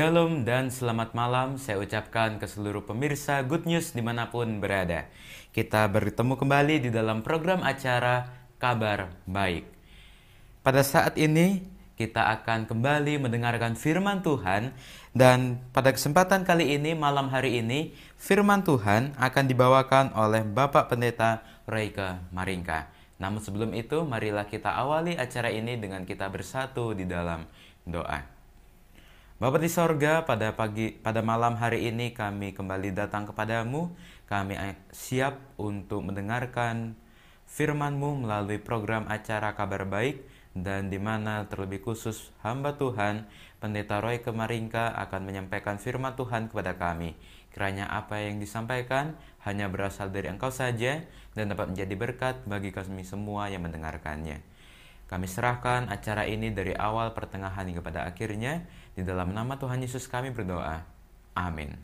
Shalom dan selamat malam saya ucapkan ke seluruh pemirsa Good News di mana pun berada. Kita bertemu kembali di dalam program acara Kabar Baik. Pada saat ini kita akan kembali mendengarkan firman Tuhan dan pada kesempatan kali ini malam hari ini firman Tuhan akan dibawakan oleh Bapak Pendeta Reika Maringka. Namun sebelum itu marilah kita awali acara ini dengan kita bersatu di dalam doa. Bapa di sorga, pada pagi, pada malam hari ini kami kembali datang kepadamu. Kami siap untuk mendengarkan firman-Mu melalui program acara Kabar Baik dan di mana terlebih khusus hamba Tuhan, Pendeta Roy Kemaringka akan menyampaikan firman Tuhan kepada kami. Kiranya apa yang disampaikan hanya berasal dari Engkau saja dan dapat menjadi berkat bagi kami semua yang mendengarkannya. Kami serahkan acara ini dari awal pertengahan hingga pada akhirnya di dalam nama Tuhan Yesus kami berdoa. Amin.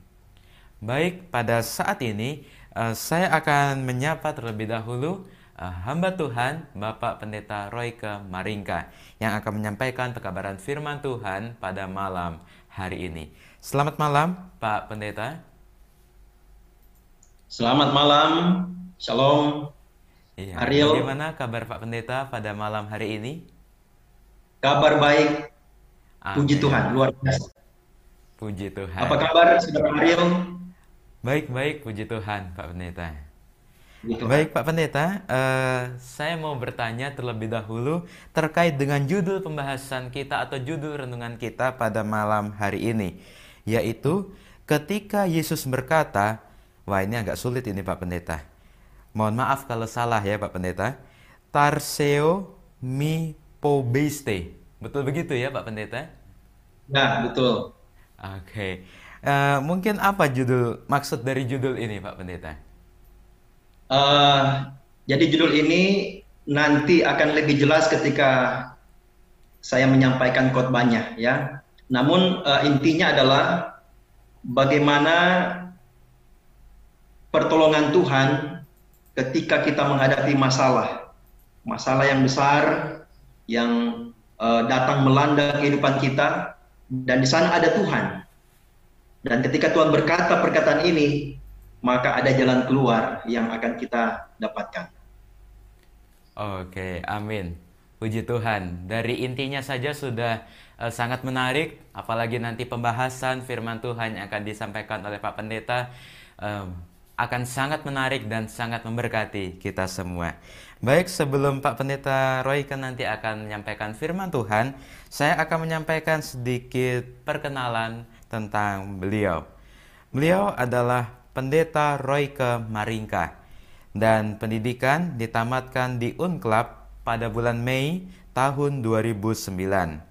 Baik, pada saat ini uh, saya akan menyapa terlebih dahulu uh, hamba Tuhan Bapak Pendeta Royke Maringka yang akan menyampaikan pekabaran firman Tuhan pada malam hari ini. Selamat malam Pak Pendeta. Selamat malam. Shalom. Iya. Ariel. Bagaimana kabar Pak Pendeta pada malam hari ini? Kabar baik. Amin. Puji Tuhan, luar biasa. Puji Tuhan. Apa kabar, Saudara Ariel? Baik-baik, puji Tuhan, Pak Pendeta. Baik, Pak Pendeta, uh, saya mau bertanya terlebih dahulu terkait dengan judul pembahasan kita atau judul renungan kita pada malam hari ini, yaitu ketika Yesus berkata, wah ini agak sulit ini Pak Pendeta. Mohon maaf kalau salah ya Pak Pendeta. Tarseo mi pobeste. Betul begitu ya Pak Pendeta? Nah, betul. Oke. Okay. Uh, eh, mungkin apa judul maksud dari judul ini Pak Pendeta? Uh, jadi judul ini nanti akan lebih jelas ketika saya menyampaikan khotbahnya ya. Namun uh, intinya adalah bagaimana pertolongan Tuhan ketika kita menghadapi masalah. Masalah yang besar yang uh, datang melanda kehidupan kita dan di sana ada Tuhan. Dan ketika Tuhan berkata perkataan ini, maka ada jalan keluar yang akan kita dapatkan. Oke, amin. Puji Tuhan. Dari intinya saja sudah uh, sangat menarik, apalagi nanti pembahasan firman Tuhan yang akan disampaikan oleh Pak Pendeta um, akan sangat menarik dan sangat memberkati kita semua. Baik, sebelum Pak Pendeta Roy kan nanti akan menyampaikan firman Tuhan, saya akan menyampaikan sedikit perkenalan tentang beliau. Beliau adalah Pendeta Royke Maringka dan pendidikan ditamatkan di Unclub pada bulan Mei tahun 2009.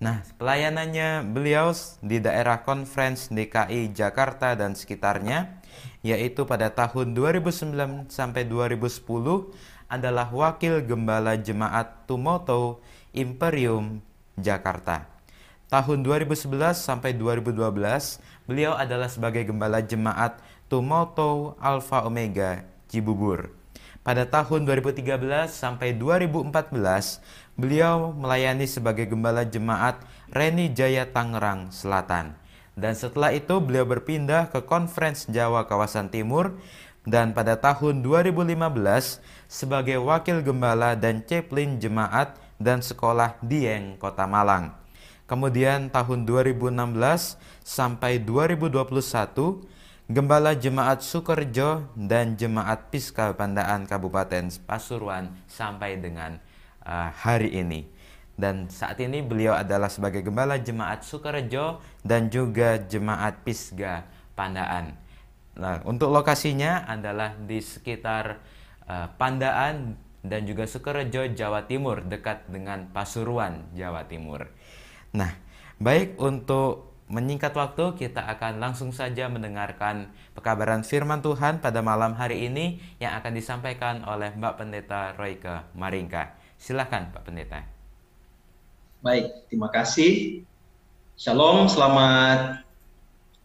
Nah, pelayanannya beliau di daerah Conference DKI Jakarta dan sekitarnya yaitu pada tahun 2009 sampai 2010 adalah Wakil Gembala Jemaat Tumoto Imperium Jakarta. Tahun 2011 sampai 2012, beliau adalah sebagai Gembala Jemaat Tumoto Alpha Omega Cibubur. Pada tahun 2013 sampai 2014, beliau melayani sebagai Gembala Jemaat Reni Jaya Tangerang Selatan. Dan setelah itu beliau berpindah ke Conference Jawa Kawasan Timur dan pada tahun 2015 sebagai wakil gembala dan ceplin jemaat dan sekolah Dieng, Kota Malang. Kemudian tahun 2016 sampai 2021 Gembala Jemaat Sukerjo dan Jemaat Piskal Pandaan Kabupaten Pasuruan sampai dengan uh, hari ini. Dan saat ini beliau adalah sebagai Gembala Jemaat Sukerjo dan juga Jemaat Pisga Pandaan. Nah, untuk lokasinya adalah di sekitar uh, Pandaan dan juga Sukorejo, Jawa Timur, dekat dengan Pasuruan, Jawa Timur. Nah, baik untuk menyingkat waktu, kita akan langsung saja mendengarkan pekabaran firman Tuhan pada malam hari ini yang akan disampaikan oleh Mbak Pendeta Royke Maringka. Silakan Pak Pendeta. Baik, terima kasih. Shalom, selamat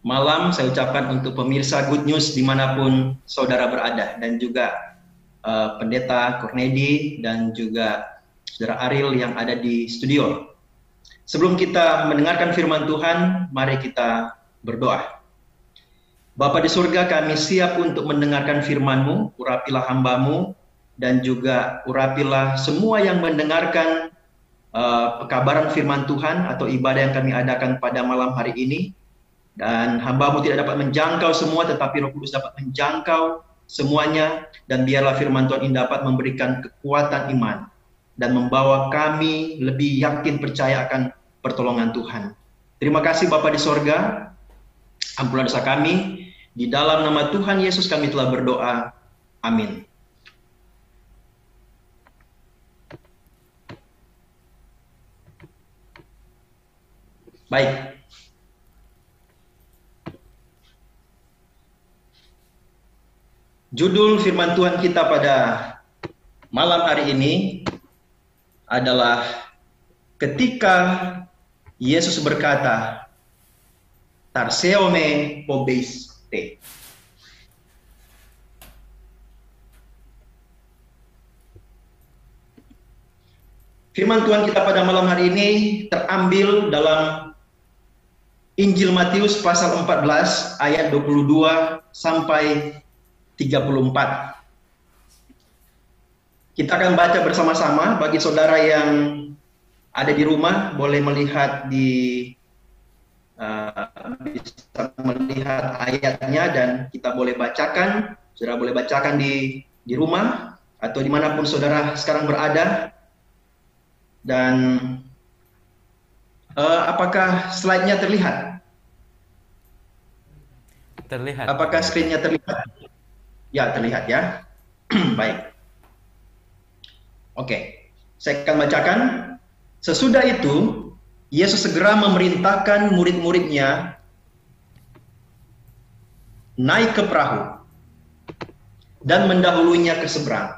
malam saya ucapkan untuk pemirsa Good News di mana pun saudara berada dan juga uh, pendeta Cornedi dan juga saudara Ariel yang ada di studio. Sebelum kita mendengarkan firman Tuhan, mari kita berdoa. Bapa di surga, kami siap untuk mendengarkan firman-Mu, urapilah hambamu, dan juga urapilah semua yang mendengarkan pekabaran firman Tuhan atau ibadah yang kami adakan pada malam hari ini. Dan hambamu tidak dapat menjangkau semua, tetapi roh kudus dapat menjangkau semuanya. Dan biarlah firman Tuhan ini dapat memberikan kekuatan iman dan membawa kami lebih yakin percaya akan pertolongan Tuhan. Terima kasih Bapak di sorga, ampunlah dosa kami, di dalam nama Tuhan Yesus kami telah berdoa. Amin. Baik. Judul firman Tuhan kita pada malam hari ini adalah ketika Yesus berkata, Tarseome pobeiste. Firman Tuhan kita pada malam hari ini terambil dalam Injil Matius pasal 14 ayat 22 sampai 34. Kita akan baca bersama-sama bagi saudara yang ada di rumah boleh melihat di uh, bisa melihat ayatnya dan kita boleh bacakan, saudara boleh bacakan di di rumah atau di mana pun saudara sekarang berada. Dan uh, apakah slide-nya terlihat? Terlihat. Apakah screen-nya terlihat? Ya, terlihat ya. Baik. Oke, saya akan bacakan. Sesudah itu, Yesus segera memerintahkan murid-muridnya naik ke perahu dan mendahulunya ke seberang.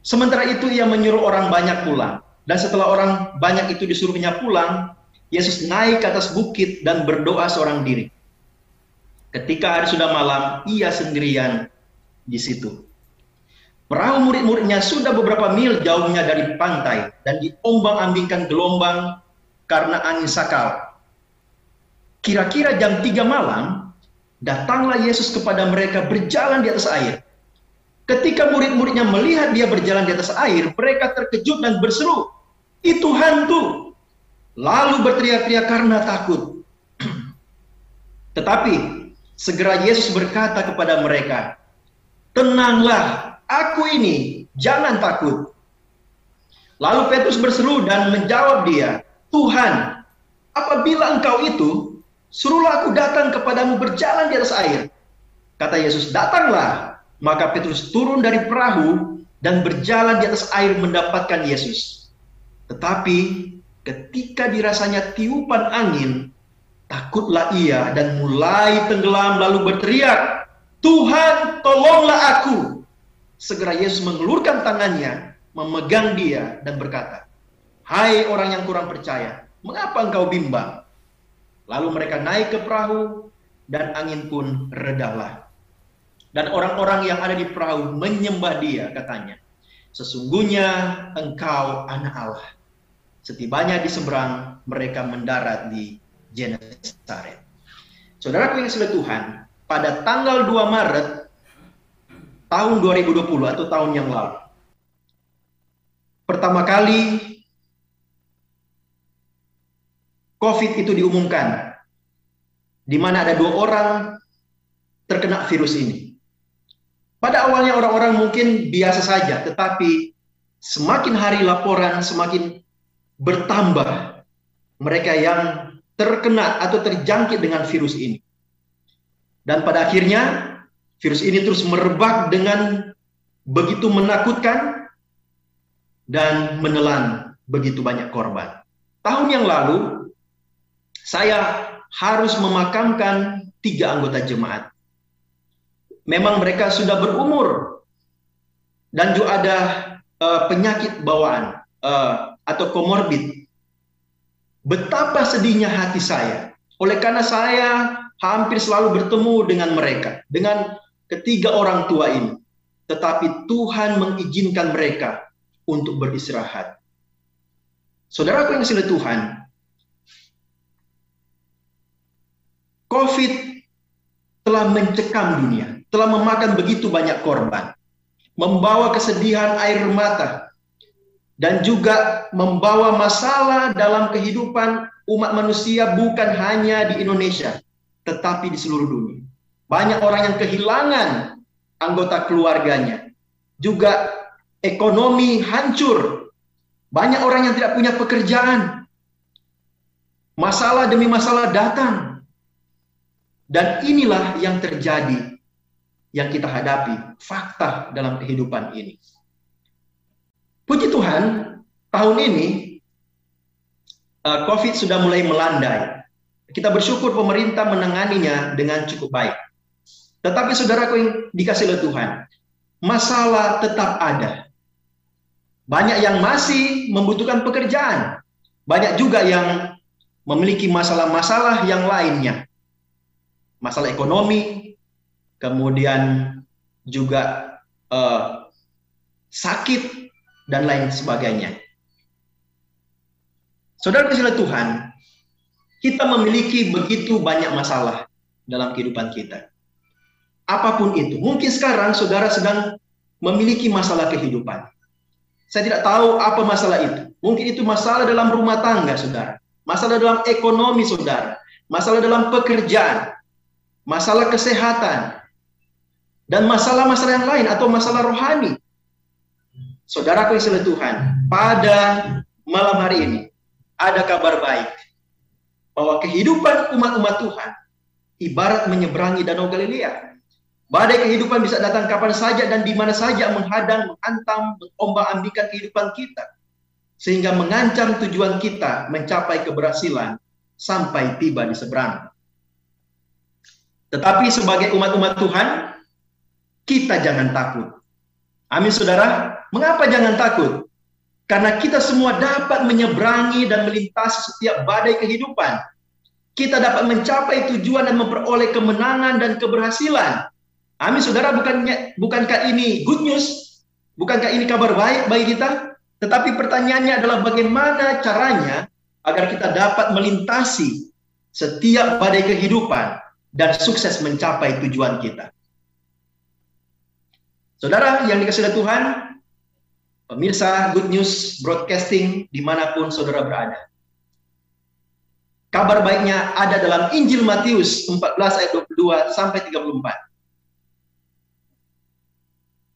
Sementara itu ia menyuruh orang banyak pulang. Dan setelah orang banyak itu disuruhnya pulang, Yesus naik ke atas bukit dan berdoa seorang diri. Ketika hari sudah malam, ia sendirian di situ. Perahu murid-muridnya sudah beberapa mil jauhnya dari pantai dan diombang-ambingkan gelombang karena angin sakal. Kira-kira jam 3 malam, datanglah Yesus kepada mereka berjalan di atas air. Ketika murid-muridnya melihat dia berjalan di atas air, mereka terkejut dan berseru, "Itu hantu!" Lalu berteriak-teriak karena takut. Tetapi segera Yesus berkata kepada mereka, "Tenanglah, Aku ini, jangan takut. Lalu Petrus berseru dan menjawab dia, Tuhan, apabila engkau itu, suruhlah aku datang kepadamu berjalan di atas air. Kata Yesus, datanglah. Maka Petrus turun dari perahu dan berjalan di atas air mendapatkan Yesus. Tetapi ketika dirasanya tiupan angin, takutlah ia dan mulai tenggelam lalu berteriak, Tuhan tolonglah aku. Segera Yesus mengelurkan tangannya, memegang dia dan berkata, Hai orang yang kurang percaya, mengapa engkau bimbang? Lalu mereka naik ke perahu dan angin pun redalah. Dan orang-orang yang ada di perahu menyembah dia katanya, Sesungguhnya engkau anak Allah. Setibanya di seberang, mereka mendarat di Genesaret. Saudaraku yang sudah Tuhan, pada tanggal 2 Maret tahun 2020 atau tahun yang lalu. Pertama kali COVID itu diumumkan, di mana ada dua orang terkena virus ini. Pada awalnya orang-orang mungkin biasa saja, tetapi semakin hari laporan semakin bertambah mereka yang terkena atau terjangkit dengan virus ini. Dan pada akhirnya Virus ini terus merebak dengan begitu menakutkan dan menelan begitu banyak korban. Tahun yang lalu, saya harus memakamkan tiga anggota jemaat. Memang mereka sudah berumur dan juga ada uh, penyakit bawaan uh, atau komorbid. Betapa sedihnya hati saya. Oleh karena saya hampir selalu bertemu dengan mereka, dengan ketiga orang tua ini. Tetapi Tuhan mengizinkan mereka untuk beristirahat. Saudaraku yang silih Tuhan, COVID telah mencekam dunia, telah memakan begitu banyak korban, membawa kesedihan air mata, dan juga membawa masalah dalam kehidupan umat manusia bukan hanya di Indonesia, tetapi di seluruh dunia. Banyak orang yang kehilangan anggota keluarganya. Juga ekonomi hancur. Banyak orang yang tidak punya pekerjaan. Masalah demi masalah datang. Dan inilah yang terjadi yang kita hadapi, fakta dalam kehidupan ini. Puji Tuhan, tahun ini uh, COVID sudah mulai melandai. Kita bersyukur pemerintah menanganinya dengan cukup baik. Tetapi saudaraku yang dikasih oleh Tuhan, masalah tetap ada. Banyak yang masih membutuhkan pekerjaan. Banyak juga yang memiliki masalah-masalah yang lainnya. Masalah ekonomi, kemudian juga uh, sakit, dan lain sebagainya. Saudara kasih Tuhan, kita memiliki begitu banyak masalah dalam kehidupan kita apa pun itu. Mungkin sekarang saudara sedang memiliki masalah kehidupan. Saya tidak tahu apa masalah itu. Mungkin itu masalah dalam rumah tangga, saudara. Masalah dalam ekonomi, saudara. Masalah dalam pekerjaan. Masalah kesehatan. Dan masalah-masalah yang lain atau masalah rohani. Saudara yang Tuhan, pada malam hari ini ada kabar baik bahwa kehidupan umat-umat Tuhan ibarat menyeberangi Danau Galilea. Badai kehidupan bisa datang kapan saja dan di mana saja menghadang, menghantam, mengombang-ambingkan kehidupan kita. Sehingga mengancam tujuan kita mencapai keberhasilan sampai tiba di seberang. Tetapi sebagai umat-umat Tuhan, kita jangan takut. Amin saudara. Mengapa jangan takut? Karena kita semua dapat menyeberangi dan melintasi setiap badai kehidupan. Kita dapat mencapai tujuan dan memperoleh kemenangan dan keberhasilan Amin, saudara, bukannya bukankah ini good news? Bukankah ini kabar baik bagi kita? Tetapi pertanyaannya adalah bagaimana caranya agar kita dapat melintasi setiap badai kehidupan dan sukses mencapai tujuan kita. Saudara yang dikasih oleh Tuhan, pemirsa Good News Broadcasting di mana pun saudara berada. Kabar baiknya ada dalam Injil Matius 14 ayat 22 sampai 34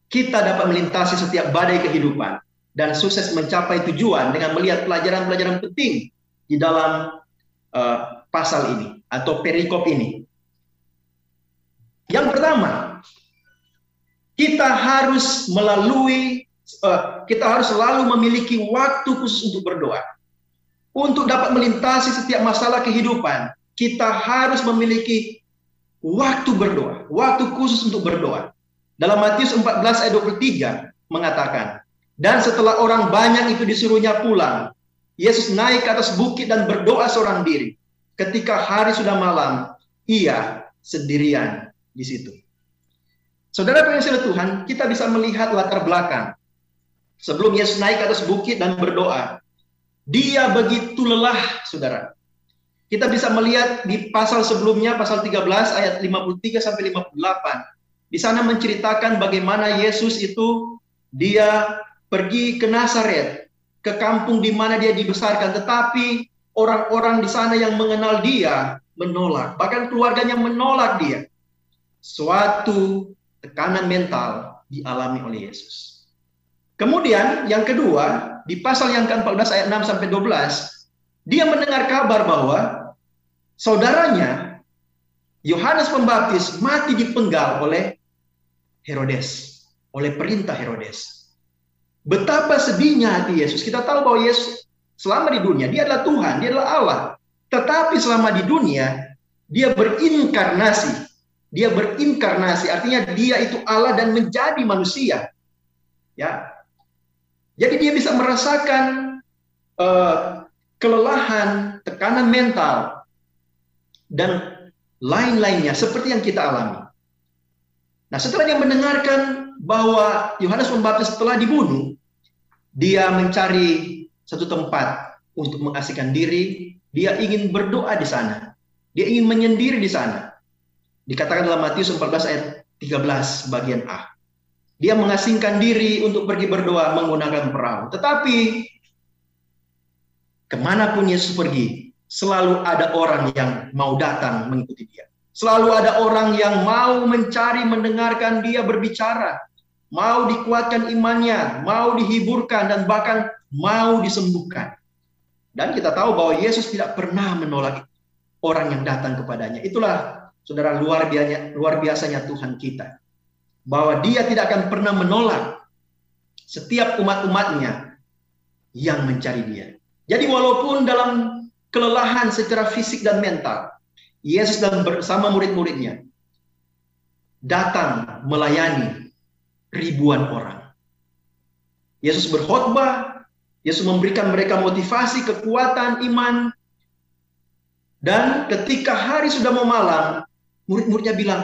kita dapat melintasi setiap badai kehidupan dan sukses mencapai tujuan dengan melihat pelajaran-pelajaran penting di dalam uh, pasal ini atau perikop ini. Yang pertama, kita harus melalui, uh, kita harus selalu memiliki waktu khusus untuk berdoa. Untuk dapat melintasi setiap masalah kehidupan, kita harus memiliki waktu berdoa, waktu khusus untuk berdoa. Dalam Matius 14 ayat 23 mengatakan, dan setelah orang banyak itu disuruhnya pulang, Yesus naik ke atas bukit dan berdoa seorang diri. Ketika hari sudah malam, ia sendirian di situ. Saudara pengen Tuhan, kita bisa melihat latar belakang. Sebelum Yesus naik ke atas bukit dan berdoa, dia begitu lelah, saudara. Kita bisa melihat di pasal sebelumnya, pasal 13 ayat 53 sampai 58 di sana menceritakan bagaimana Yesus itu dia pergi ke Nazaret, ke kampung di mana dia dibesarkan, tetapi orang-orang di sana yang mengenal dia menolak, bahkan keluarganya menolak dia. Suatu tekanan mental dialami oleh Yesus. Kemudian yang kedua, di pasal yang ke-14 ayat 6 sampai 12, dia mendengar kabar bahwa saudaranya Yohanes Pembaptis mati dipenggal oleh Herodes, oleh perintah Herodes. Betapa sedihnya hati Yesus. Kita tahu bahwa Yesus selama di dunia, dia adalah Tuhan, dia adalah Allah. Tetapi selama di dunia, dia berinkarnasi. Dia berinkarnasi, artinya dia itu Allah dan menjadi manusia. Ya. Jadi dia bisa merasakan uh, kelelahan, tekanan mental, dan lain-lainnya seperti yang kita alami. Nah, setelah dia mendengarkan bahwa Yohanes Pembaptis telah dibunuh, dia mencari satu tempat untuk mengasihkan diri. Dia ingin berdoa di sana. Dia ingin menyendiri di sana. Dikatakan dalam Matius 14 ayat 13 bagian A. Dia mengasingkan diri untuk pergi berdoa menggunakan perahu. Tetapi ke mana pun Yesus pergi, selalu ada orang yang mau datang mengikuti dia. Selalu ada orang yang mau mencari mendengarkan dia berbicara, mau dikuatkan imannya, mau dihiburkan dan bahkan mau disembuhkan. Dan kita tahu bahwa Yesus tidak pernah menolak orang yang datang kepadanya. Itulah saudara luar biasanya, luar biasanya Tuhan kita bahwa dia tidak akan pernah menolak setiap umat-umatnya yang mencari dia. Jadi walaupun dalam kelelahan secara fisik dan mental, Yesus dan bersama murid-muridnya datang melayani ribuan orang. Yesus berkhotbah, Yesus memberikan mereka motivasi, kekuatan, iman. Dan ketika hari sudah mau malam, murid-muridnya bilang,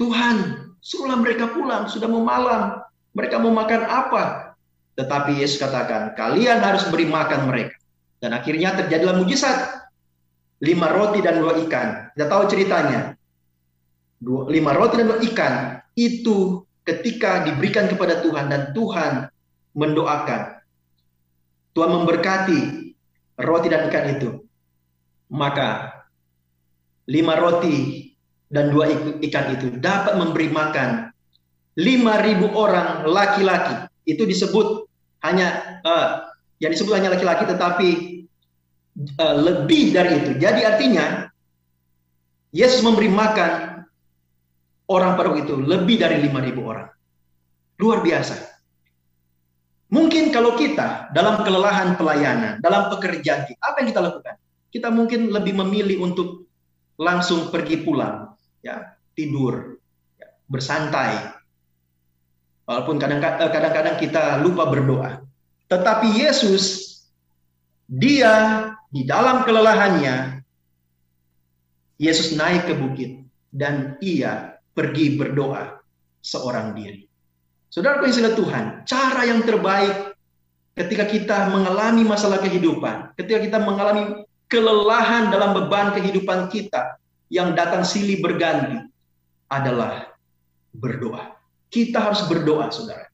Tuhan, Suruhlah mereka pulang, sudah mau malam. Mereka mau makan apa? Tetapi Yesus katakan, kalian harus beri makan mereka. Dan akhirnya terjadilah mujizat. Lima roti dan dua ikan. Kita tahu ceritanya. Dua, lima roti dan dua ikan itu ketika diberikan kepada Tuhan dan Tuhan mendoakan. Tuhan memberkati roti dan ikan itu. Maka lima roti dan dua ikan itu dapat memberi makan lima ribu orang laki-laki. Itu disebut hanya uh, yang disebut hanya laki-laki tetapi uh, lebih dari itu. Jadi artinya Yesus memberi makan orang pada itu lebih dari lima ribu orang. Luar biasa. Mungkin kalau kita dalam kelelahan pelayanan, dalam pekerjaan kita, apa yang kita lakukan? Kita mungkin lebih memilih untuk langsung pergi pulang, ya tidur, ya, bersantai. Walaupun eh, kadang-kadang kita lupa berdoa. Tetapi Yesus, dia di dalam kelelahannya, Yesus naik ke bukit dan ia pergi berdoa seorang diri. Saudara yang Tuhan, cara yang terbaik ketika kita mengalami masalah kehidupan, ketika kita mengalami kelelahan dalam beban kehidupan kita, yang datang silih berganti adalah berdoa. Kita harus berdoa, saudara.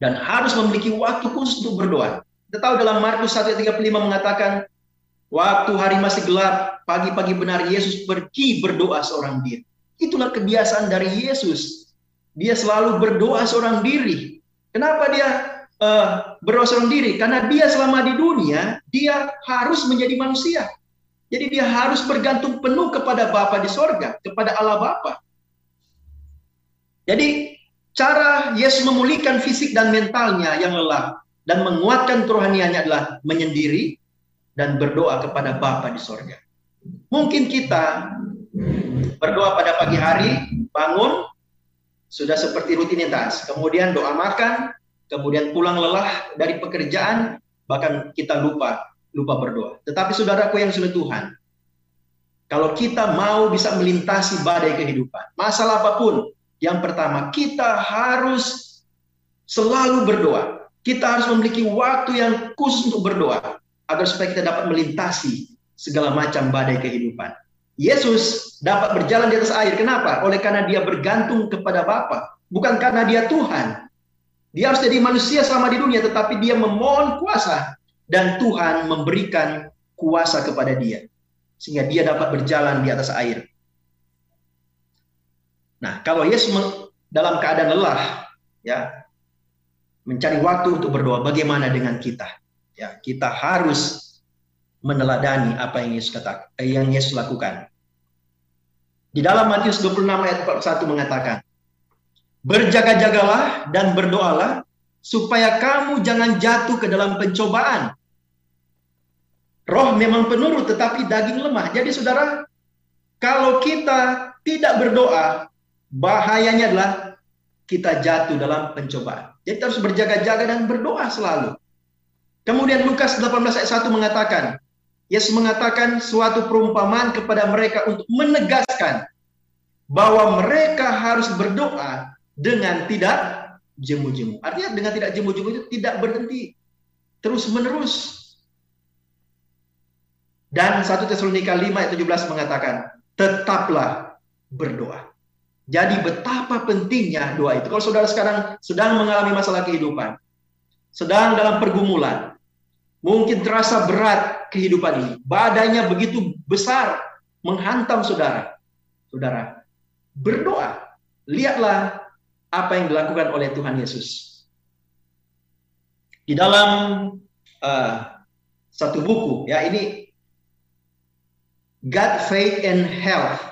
Dan harus memiliki waktu khusus untuk berdoa. Kita tahu dalam Markus 1:35 mengatakan, waktu hari masih gelap, pagi-pagi benar Yesus pergi berdoa seorang diri. Itulah kebiasaan dari Yesus. Dia selalu berdoa seorang diri. Kenapa dia uh, berdoa seorang diri? Karena dia selama di dunia, dia harus menjadi manusia. Jadi dia harus bergantung penuh kepada Bapa di sorga, kepada Allah Bapa. Jadi cara Yesus memulihkan fisik dan mentalnya yang lelah dan menguatkan kerohaniannya adalah menyendiri dan berdoa kepada Bapa di sorga. Mungkin kita berdoa pada pagi hari, bangun, sudah seperti rutinitas. Kemudian doa makan, kemudian pulang lelah dari pekerjaan, bahkan kita lupa lupa berdoa. Tetapi saudaraku yang sudah Tuhan, kalau kita mau bisa melintasi badai kehidupan, masalah apa pun, yang pertama kita harus selalu berdoa. Kita harus memiliki waktu yang khusus untuk berdoa agar supaya kita dapat melintasi segala macam badai kehidupan. Yesus dapat berjalan di atas air. Kenapa? Oleh karena dia bergantung kepada Bapa, bukan karena dia Tuhan. Dia harus jadi manusia selama di dunia, tetapi dia memohon kuasa dan Tuhan memberikan kuasa kepada dia sehingga dia dapat berjalan di atas air. Nah, kalau Yesus dalam keadaan lelah, ya, mencari waktu untuk berdoa, bagaimana dengan kita? Ya, kita harus meneladani apa yang Yesus kata, eh, yang Yesus lakukan. Di dalam Matius 26 ayat 41 mengatakan, Berjaga-jagalah dan berdoalah supaya kamu jangan jatuh ke dalam pencobaan. Roh memang penurut tetapi daging lemah. Jadi saudara, kalau kita tidak berdoa, bahayanya adalah kita jatuh dalam pencobaan. Jadi kita harus berjaga-jaga dan berdoa selalu. Kemudian Lukas 18 ayat 1 mengatakan, Yesus mengatakan suatu perumpamaan kepada mereka untuk menegaskan bahwa mereka harus berdoa dengan tidak jemu-jemu. Artinya dengan tidak jemu-jemu itu tidak berhenti. Terus menerus. Dan 1 Tesalonika 5 ayat 17 mengatakan, tetaplah berdoa. Jadi betapa pentingnya doa itu. Kalau saudara sekarang sedang mengalami masalah kehidupan, sedang dalam pergumulan, mungkin terasa berat kehidupan ini, badainya begitu besar menghantam saudara. Saudara, berdoa. Lihatlah apa yang dilakukan oleh Tuhan Yesus. Di dalam uh, satu buku, ya ini God, Faith, and Health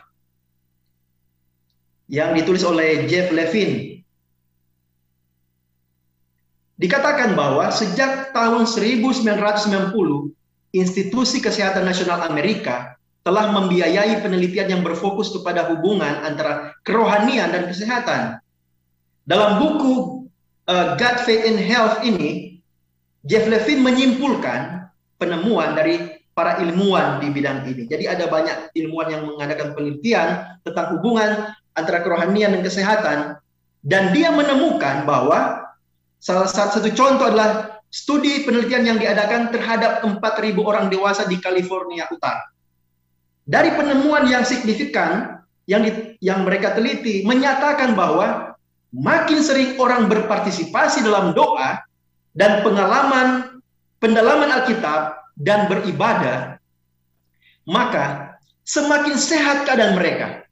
yang ditulis oleh Jeff Levin. Dikatakan bahwa sejak tahun 1990, Institusi Kesehatan Nasional Amerika telah membiayai penelitian yang berfokus kepada hubungan antara kerohanian dan kesehatan. Dalam buku uh, God, Faith, and Health ini, Jeff Levin menyimpulkan penemuan dari para ilmuwan di bidang ini. Jadi ada banyak ilmuwan yang mengadakan penelitian tentang hubungan antara kerohanian dan kesehatan dan dia menemukan bahwa salah satu contoh adalah studi penelitian yang diadakan terhadap 4.000 orang dewasa di California Utara. Dari penemuan yang signifikan yang di, yang mereka teliti menyatakan bahwa makin sering orang berpartisipasi dalam doa dan pengalaman pendalaman Alkitab dan beribadah, maka semakin sehat keadaan mereka.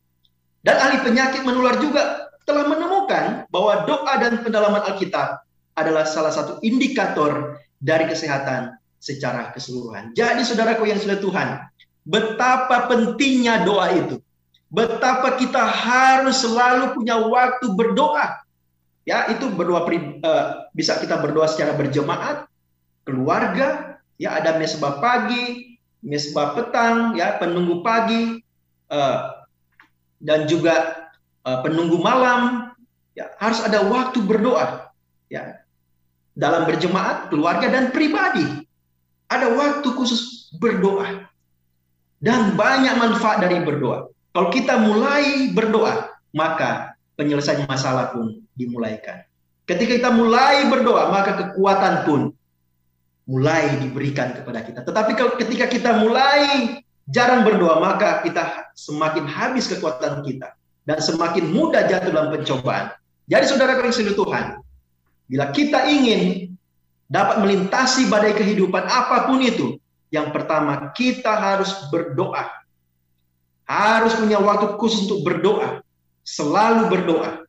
Dan ahli penyakit menular juga telah menemukan bahwa doa dan pendalaman Alkitab adalah salah satu indikator dari kesehatan secara keseluruhan. Jadi saudaraku yang sudah Tuhan, betapa pentingnya doa itu. Betapa kita harus selalu punya waktu berdoa. Ya, itu berdoa uh, bisa kita berdoa secara berjemaat, keluarga, ya ada mesbah pagi, mesbah petang, ya penunggu pagi, uh, dan juga uh, penunggu malam. Ya harus ada waktu berdoa, ya dalam berjemaat, keluarga dan pribadi. Ada waktu khusus berdoa dan banyak manfaat dari berdoa. Kalau kita mulai berdoa, maka penyelesaian masalah pun dimulaikan. Ketika kita mulai berdoa, maka kekuatan pun mulai diberikan kepada kita. Tetapi kalau ketika kita mulai jarang berdoa, maka kita semakin habis kekuatan kita dan semakin mudah jatuh dalam pencobaan. Jadi saudara kasih Tuhan, bila kita ingin dapat melintasi badai kehidupan apa pun itu, yang pertama kita harus berdoa. Harus punya waktu khusus untuk berdoa. Selalu berdoa.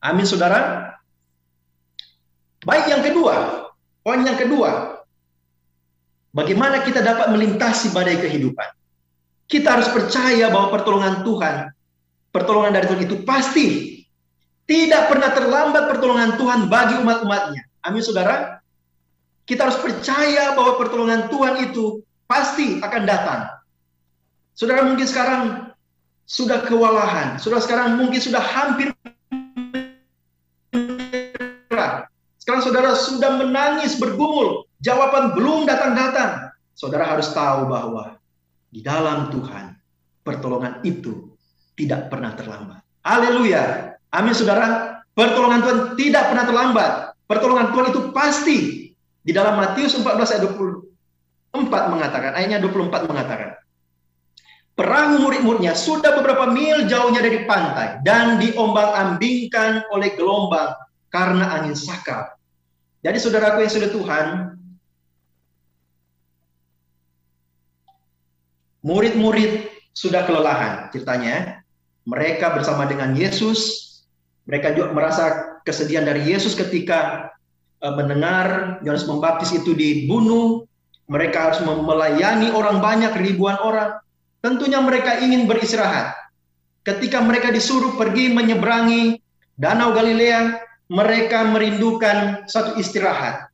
Amin saudara. Baik yang kedua, poin yang kedua, Bagaimana kita dapat melintasi badai kehidupan? Kita harus percaya bahwa pertolongan Tuhan, pertolongan dari Tuhan itu pasti. Tidak pernah terlambat pertolongan Tuhan bagi umat-umatnya. Amin saudara. Kita harus percaya bahwa pertolongan Tuhan itu pasti akan datang. Saudara mungkin sekarang sudah kewalahan. Saudara sekarang mungkin sudah hampir Sekarang saudara sudah menangis bergumul jawaban belum datang-datang, saudara harus tahu bahwa di dalam Tuhan pertolongan itu tidak pernah terlambat. Haleluya. Amin saudara. Pertolongan Tuhan tidak pernah terlambat. Pertolongan Tuhan itu pasti. Di dalam Matius 14 ayat 24 mengatakan, ayatnya 24 mengatakan, Perahu murid-muridnya sudah beberapa mil jauhnya dari pantai dan diombang-ambingkan oleh gelombang karena angin sakal. Jadi saudaraku yang sudah Tuhan, Murid-murid sudah kelelahan ceritanya. Mereka bersama dengan Yesus, mereka juga merasa kesedihan dari Yesus ketika uh, mendengar Yohanes Pembaptis itu dibunuh. Mereka harus melayani orang banyak, ribuan orang. Tentunya mereka ingin beristirahat. Ketika mereka disuruh pergi menyeberangi Danau Galilea, mereka merindukan satu istirahat.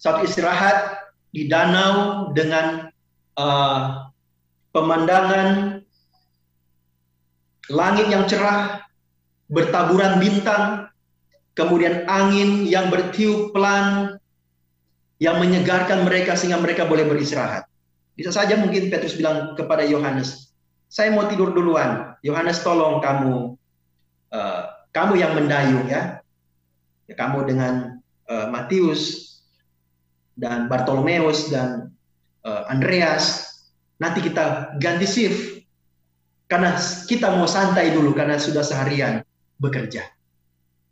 Satu istirahat di danau dengan uh, pemandangan langit yang cerah, bertaburan bintang, kemudian angin yang bertiup pelan, yang menyegarkan mereka sehingga mereka boleh beristirahat. Bisa saja mungkin Petrus bilang kepada Yohanes, saya mau tidur duluan. Yohanes tolong kamu, kamu yang mendayung ya. ya kamu dengan uh, Matius dan Bartolomeus dan uh, Andreas, nanti kita ganti shift karena kita mau santai dulu karena sudah seharian bekerja.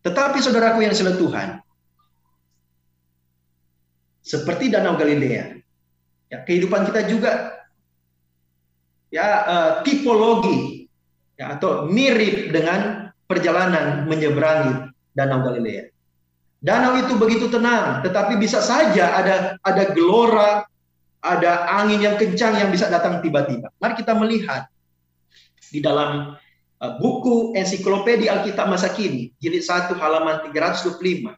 Tetapi saudaraku yang selalu Tuhan, seperti Danau Galilea, ya, kehidupan kita juga ya uh, tipologi ya, atau mirip dengan perjalanan menyeberangi Danau Galilea. Danau itu begitu tenang, tetapi bisa saja ada ada gelora, ada angin yang kencang yang bisa datang tiba-tiba. Mari kita melihat di dalam uh, buku ensiklopedia Alkitab masa kini, jilid 1 halaman 325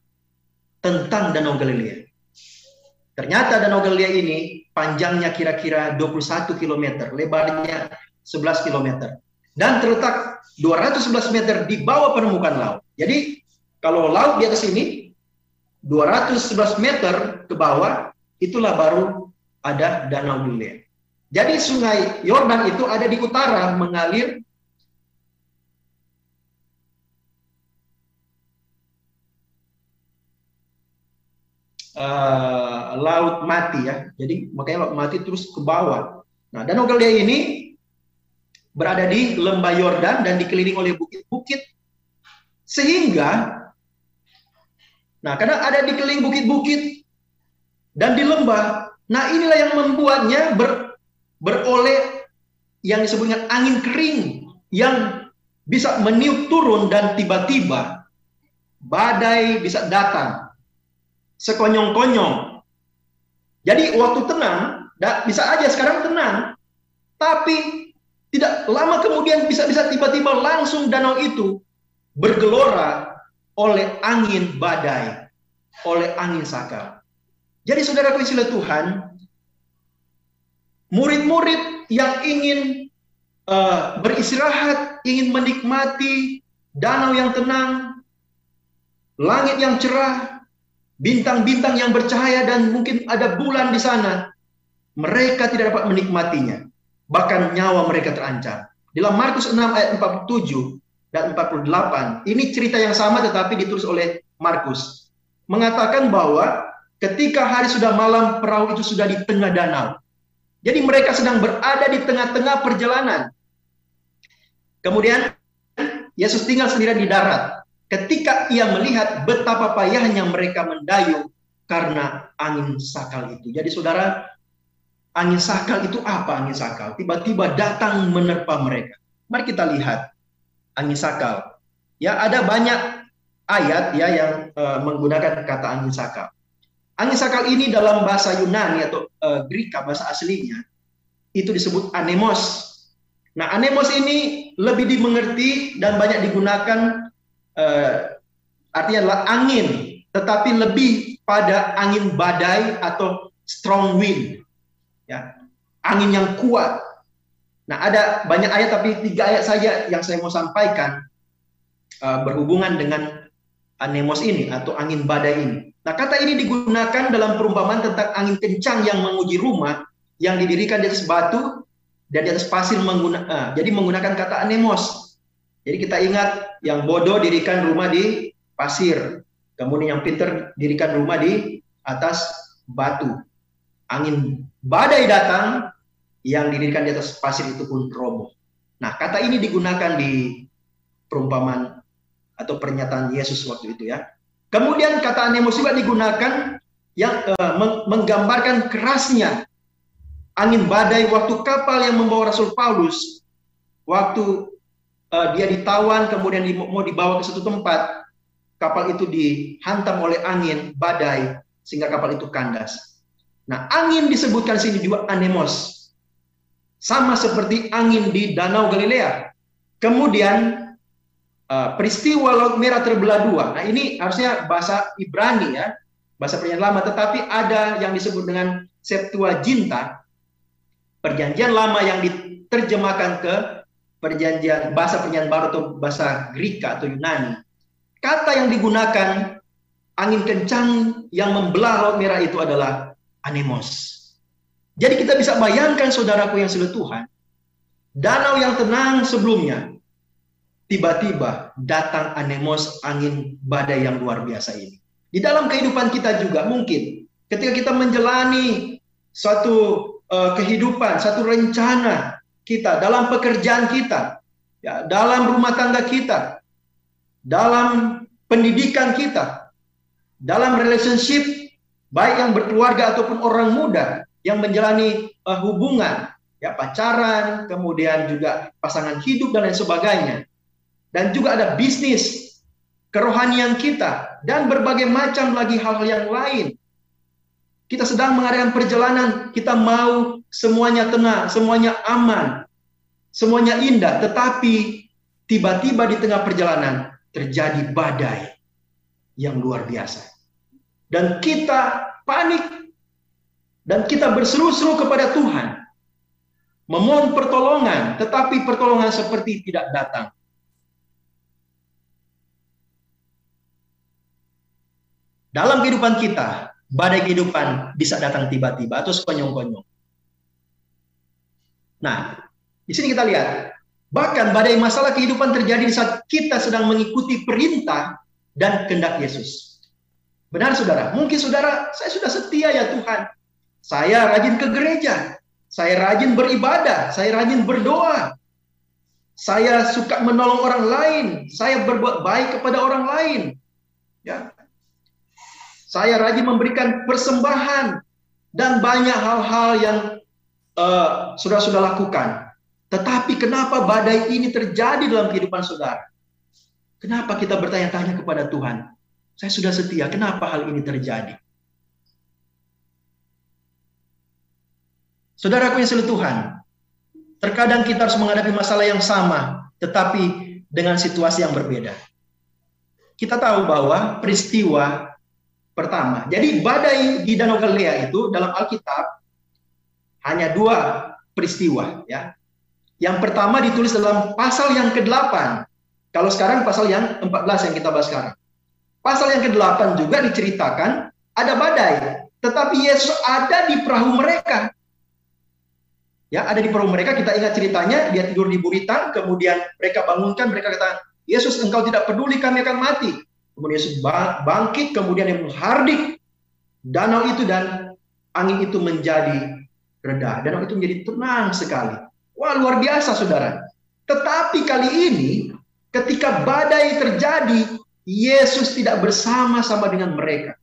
tentang Danau Galilea. Ternyata Danau Galilea ini panjangnya kira-kira 21 km, lebarnya 11 km. Dan terletak 211 meter di bawah permukaan laut. Jadi kalau laut di atas ini 211 meter ke bawah, itulah baru ada Danau Galilea. Jadi sungai Yordan itu ada di utara mengalir uh, laut mati ya. Jadi makanya laut mati terus ke bawah. Nah, Danau Galilea ini berada di lembah Yordan dan dikelilingi oleh bukit-bukit sehingga nah karena ada dikelilingi bukit-bukit dan di lembah, nah inilah yang membuatnya ber, beroleh yang disebut dengan angin kering yang bisa meniup turun dan tiba-tiba badai bisa datang sekonyong-konyong. Jadi waktu tenang, bisa aja sekarang tenang, tapi tidak lama kemudian bisa-bisa tiba-tiba langsung danau itu bergelora oleh angin badai, oleh angin sakal. Jadi saudara istilah Tuhan, Murid-murid yang ingin uh, beristirahat, ingin menikmati danau yang tenang, langit yang cerah, bintang-bintang yang bercahaya dan mungkin ada bulan di sana, mereka tidak dapat menikmatinya. Bahkan nyawa mereka terancam. Dalam Markus 6 ayat 47 dan 48, ini cerita yang sama tetapi ditulis oleh Markus. Mengatakan bahwa ketika hari sudah malam, perahu itu sudah di tengah danau. Jadi mereka sedang berada di tengah-tengah perjalanan. Kemudian Yesus tinggal sendirian di darat. Ketika ia melihat betapa payahnya mereka mendayung karena angin sakal itu. Jadi saudara, angin sakal itu apa angin sakal? Tiba-tiba datang menerpa mereka. Mari kita lihat angin sakal. Ya ada banyak ayat ya yang uh, menggunakan kata angin sakal. Angin sakal ini dalam bahasa Yunani atau uh, Greka bahasa aslinya itu disebut anemos. Nah, anemos ini lebih dimengerti dan banyak digunakan uh, artinya adalah angin, tetapi lebih pada angin badai atau strong wind. Ya, angin yang kuat. Nah, ada banyak ayat tapi tiga ayat saja yang saya mau sampaikan uh, berhubungan dengan anemos ini atau angin badai ini. Nah, kata ini digunakan dalam perumpamaan tentang angin kencang yang menguji rumah yang didirikan di atas batu dan di atas pasir mengguna, uh, jadi menggunakan kata anemos. Jadi kita ingat yang bodoh dirikan rumah di pasir, kemudian yang pinter dirikan rumah di atas batu. Angin badai datang, yang didirikan di atas pasir itu pun roboh. Nah, kata ini digunakan di perumpamaan atau pernyataan Yesus waktu itu ya. Kemudian kata anemos juga digunakan yang uh, menggambarkan kerasnya angin badai waktu kapal yang membawa Rasul Paulus waktu uh, dia ditawan kemudian di, mau dibawa ke satu tempat kapal itu dihantam oleh angin badai sehingga kapal itu kandas. Nah, angin disebutkan sini juga anemos. Sama seperti angin di Danau Galilea. Kemudian uh, peristiwa Laut Merah terbelah dua. Nah ini harusnya bahasa Ibrani ya, bahasa perjanjian lama, tetapi ada yang disebut dengan Septuaginta, perjanjian lama yang diterjemahkan ke perjanjian bahasa perjanjian baru atau bahasa Greka atau Yunani. Kata yang digunakan angin kencang yang membelah Laut Merah itu adalah anemos. Jadi kita bisa bayangkan saudaraku yang sudah Tuhan, danau yang tenang sebelumnya, tiba-tiba datang anemos angin badai yang luar biasa ini. Di dalam kehidupan kita juga mungkin ketika kita menjalani suatu uh, kehidupan, satu rencana kita dalam pekerjaan kita, ya, dalam rumah tangga kita, dalam pendidikan kita, dalam relationship baik yang berkeluarga ataupun orang muda yang menjalani uh, hubungan, ya pacaran, kemudian juga pasangan hidup dan lain sebagainya. Dan juga ada bisnis, kerohanian kita dan berbagai macam lagi hal-hal yang lain kita sedang mengadakan perjalanan, kita mau semuanya tenang, semuanya aman, semuanya indah, tetapi tiba-tiba di tengah perjalanan terjadi badai yang luar biasa. Dan kita panik dan kita berseru-seru kepada Tuhan. Memohon pertolongan, tetapi pertolongan seperti tidak datang. Dalam kehidupan kita, badai kehidupan bisa datang tiba-tiba atau sekonyong-konyong. Nah, di sini kita lihat, bahkan badai masalah kehidupan terjadi saat kita sedang mengikuti perintah dan kehendak Yesus. Benar saudara, mungkin saudara, saya sudah setia ya Tuhan. Saya rajin ke gereja, saya rajin beribadah, saya rajin berdoa. Saya suka menolong orang lain, saya berbuat baik kepada orang lain. Ya, saya rajin memberikan persembahan dan banyak hal-hal yang uh, sudah-sudah lakukan. Tetapi kenapa badai ini terjadi dalam kehidupan saudara? Kenapa kita bertanya-tanya kepada Tuhan? Saya sudah setia, kenapa hal ini terjadi? Saudaraku yang selalu Tuhan, terkadang kita harus menghadapi masalah yang sama, tetapi dengan situasi yang berbeda. Kita tahu bahwa peristiwa pertama. Jadi badai di Danau Galilea itu dalam Alkitab hanya dua peristiwa ya. Yang pertama ditulis dalam pasal yang ke-8. Kalau sekarang pasal yang 14 yang kita bahas sekarang. Pasal yang ke-8 juga diceritakan ada badai, tetapi Yesus ada di perahu mereka. Ya, ada di perahu mereka, kita ingat ceritanya, dia tidur di buritan, kemudian mereka bangunkan, mereka kata, Yesus engkau tidak peduli kami akan mati kemudian Yesus bangkit, kemudian dia menghardik danau itu dan angin itu menjadi reda. Danau itu menjadi tenang sekali. Wah, luar biasa saudara. Tetapi kali ini ketika badai terjadi, Yesus tidak bersama-sama dengan mereka.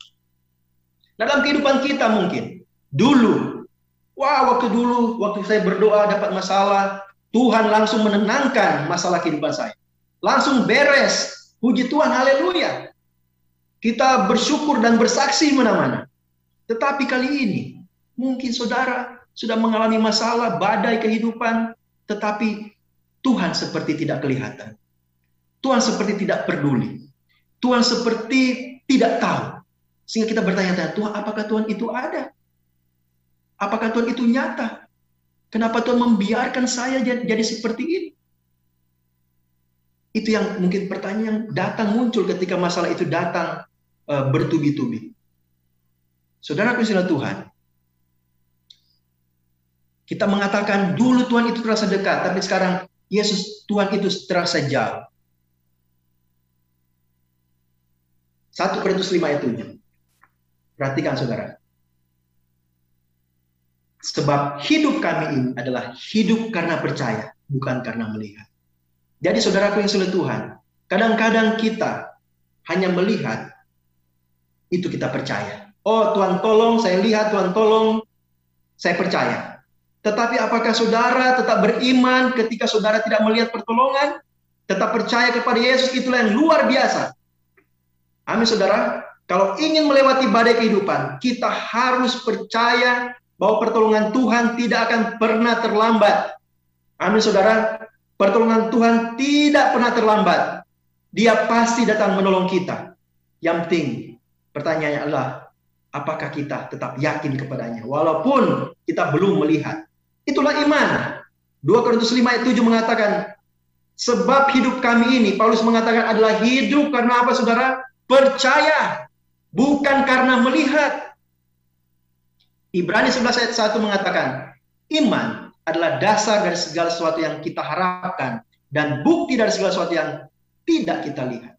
Dalam kehidupan kita mungkin, dulu, wah waktu dulu, waktu saya berdoa dapat masalah, Tuhan langsung menenangkan masalah kehidupan saya. Langsung beres, Puji Tuhan, haleluya. Kita bersyukur dan bersaksi mana-mana. Tetapi kali ini, mungkin saudara sudah mengalami masalah, badai kehidupan, tetapi Tuhan seperti tidak kelihatan. Tuhan seperti tidak peduli. Tuhan seperti tidak tahu. Sehingga kita bertanya-tanya, Tuhan apakah Tuhan itu ada? Apakah Tuhan itu nyata? Kenapa Tuhan membiarkan saya jadi seperti ini? Itu yang mungkin pertanyaan datang muncul ketika masalah itu datang uh, bertubi-tubi. Saudara kusilah Tuhan, kita mengatakan dulu Tuhan itu terasa dekat, tapi sekarang Yesus Tuhan itu terasa jauh. 1 Korintus 5 ayat 7. Perhatikan saudara. Sebab hidup kami ini adalah hidup karena percaya, bukan karena melihat. Jadi saudaraku yang sulit Tuhan, kadang-kadang kita hanya melihat itu kita percaya. Oh Tuhan tolong, saya lihat Tuhan tolong, saya percaya. Tetapi apakah saudara tetap beriman ketika saudara tidak melihat pertolongan? Tetap percaya kepada Yesus itulah yang luar biasa. Amin saudara. Kalau ingin melewati badai kehidupan, kita harus percaya bahwa pertolongan Tuhan tidak akan pernah terlambat. Amin saudara. Pertolongan Tuhan tidak pernah terlambat. Dia pasti datang menolong kita. Yang penting pertanyaannya adalah apakah kita tetap yakin kepadanya walaupun kita belum melihat. Itulah iman. 2 Korintus 5 ayat 7 mengatakan sebab hidup kami ini Paulus mengatakan adalah hidup karena apa Saudara? Percaya bukan karena melihat. Ibrani 11 ayat 1 mengatakan iman adalah dasar dari segala sesuatu yang kita harapkan dan bukti dari segala sesuatu yang tidak kita lihat.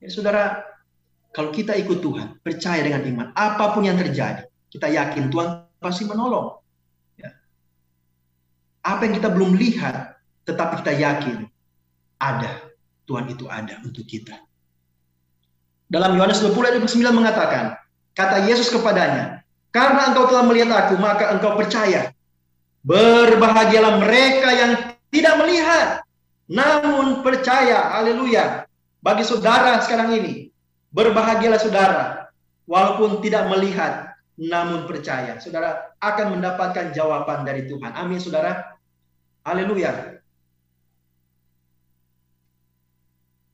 Ya, saudara, kalau kita ikut Tuhan, percaya dengan iman, apa pun yang terjadi, kita yakin Tuhan pasti menolong. Apa yang kita belum lihat, tetapi kita yakin ada. Tuhan itu ada untuk kita. Dalam Yohanes 20 ayat 29 mengatakan, kata Yesus kepadanya, karena engkau telah melihat aku, maka engkau percaya. Berbahagialah mereka yang tidak melihat, namun percaya. Haleluya. Bagi saudara sekarang ini, berbahagialah saudara, walaupun tidak melihat, namun percaya. Saudara akan mendapatkan jawaban dari Tuhan. Amin, saudara. Haleluya.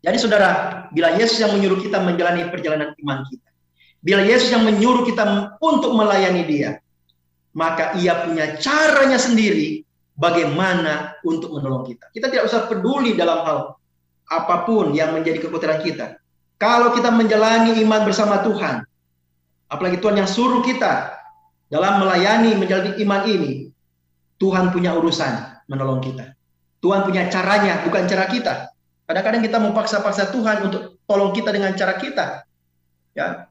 Jadi saudara, bila Yesus yang menyuruh kita menjalani perjalanan iman kita, bila Yesus yang menyuruh kita untuk melayani dia, maka ia punya caranya sendiri bagaimana untuk menolong kita. Kita tidak usah peduli dalam hal apa pun yang menjadi kekuatan kita. Kalau kita menjalani iman bersama Tuhan, apalagi Tuhan yang suruh kita dalam melayani menjalani iman ini, Tuhan punya urusan menolong kita. Tuhan punya caranya, bukan cara kita. Kadang-kadang kita mau paksa-paksa Tuhan untuk tolong kita dengan cara kita. Ya.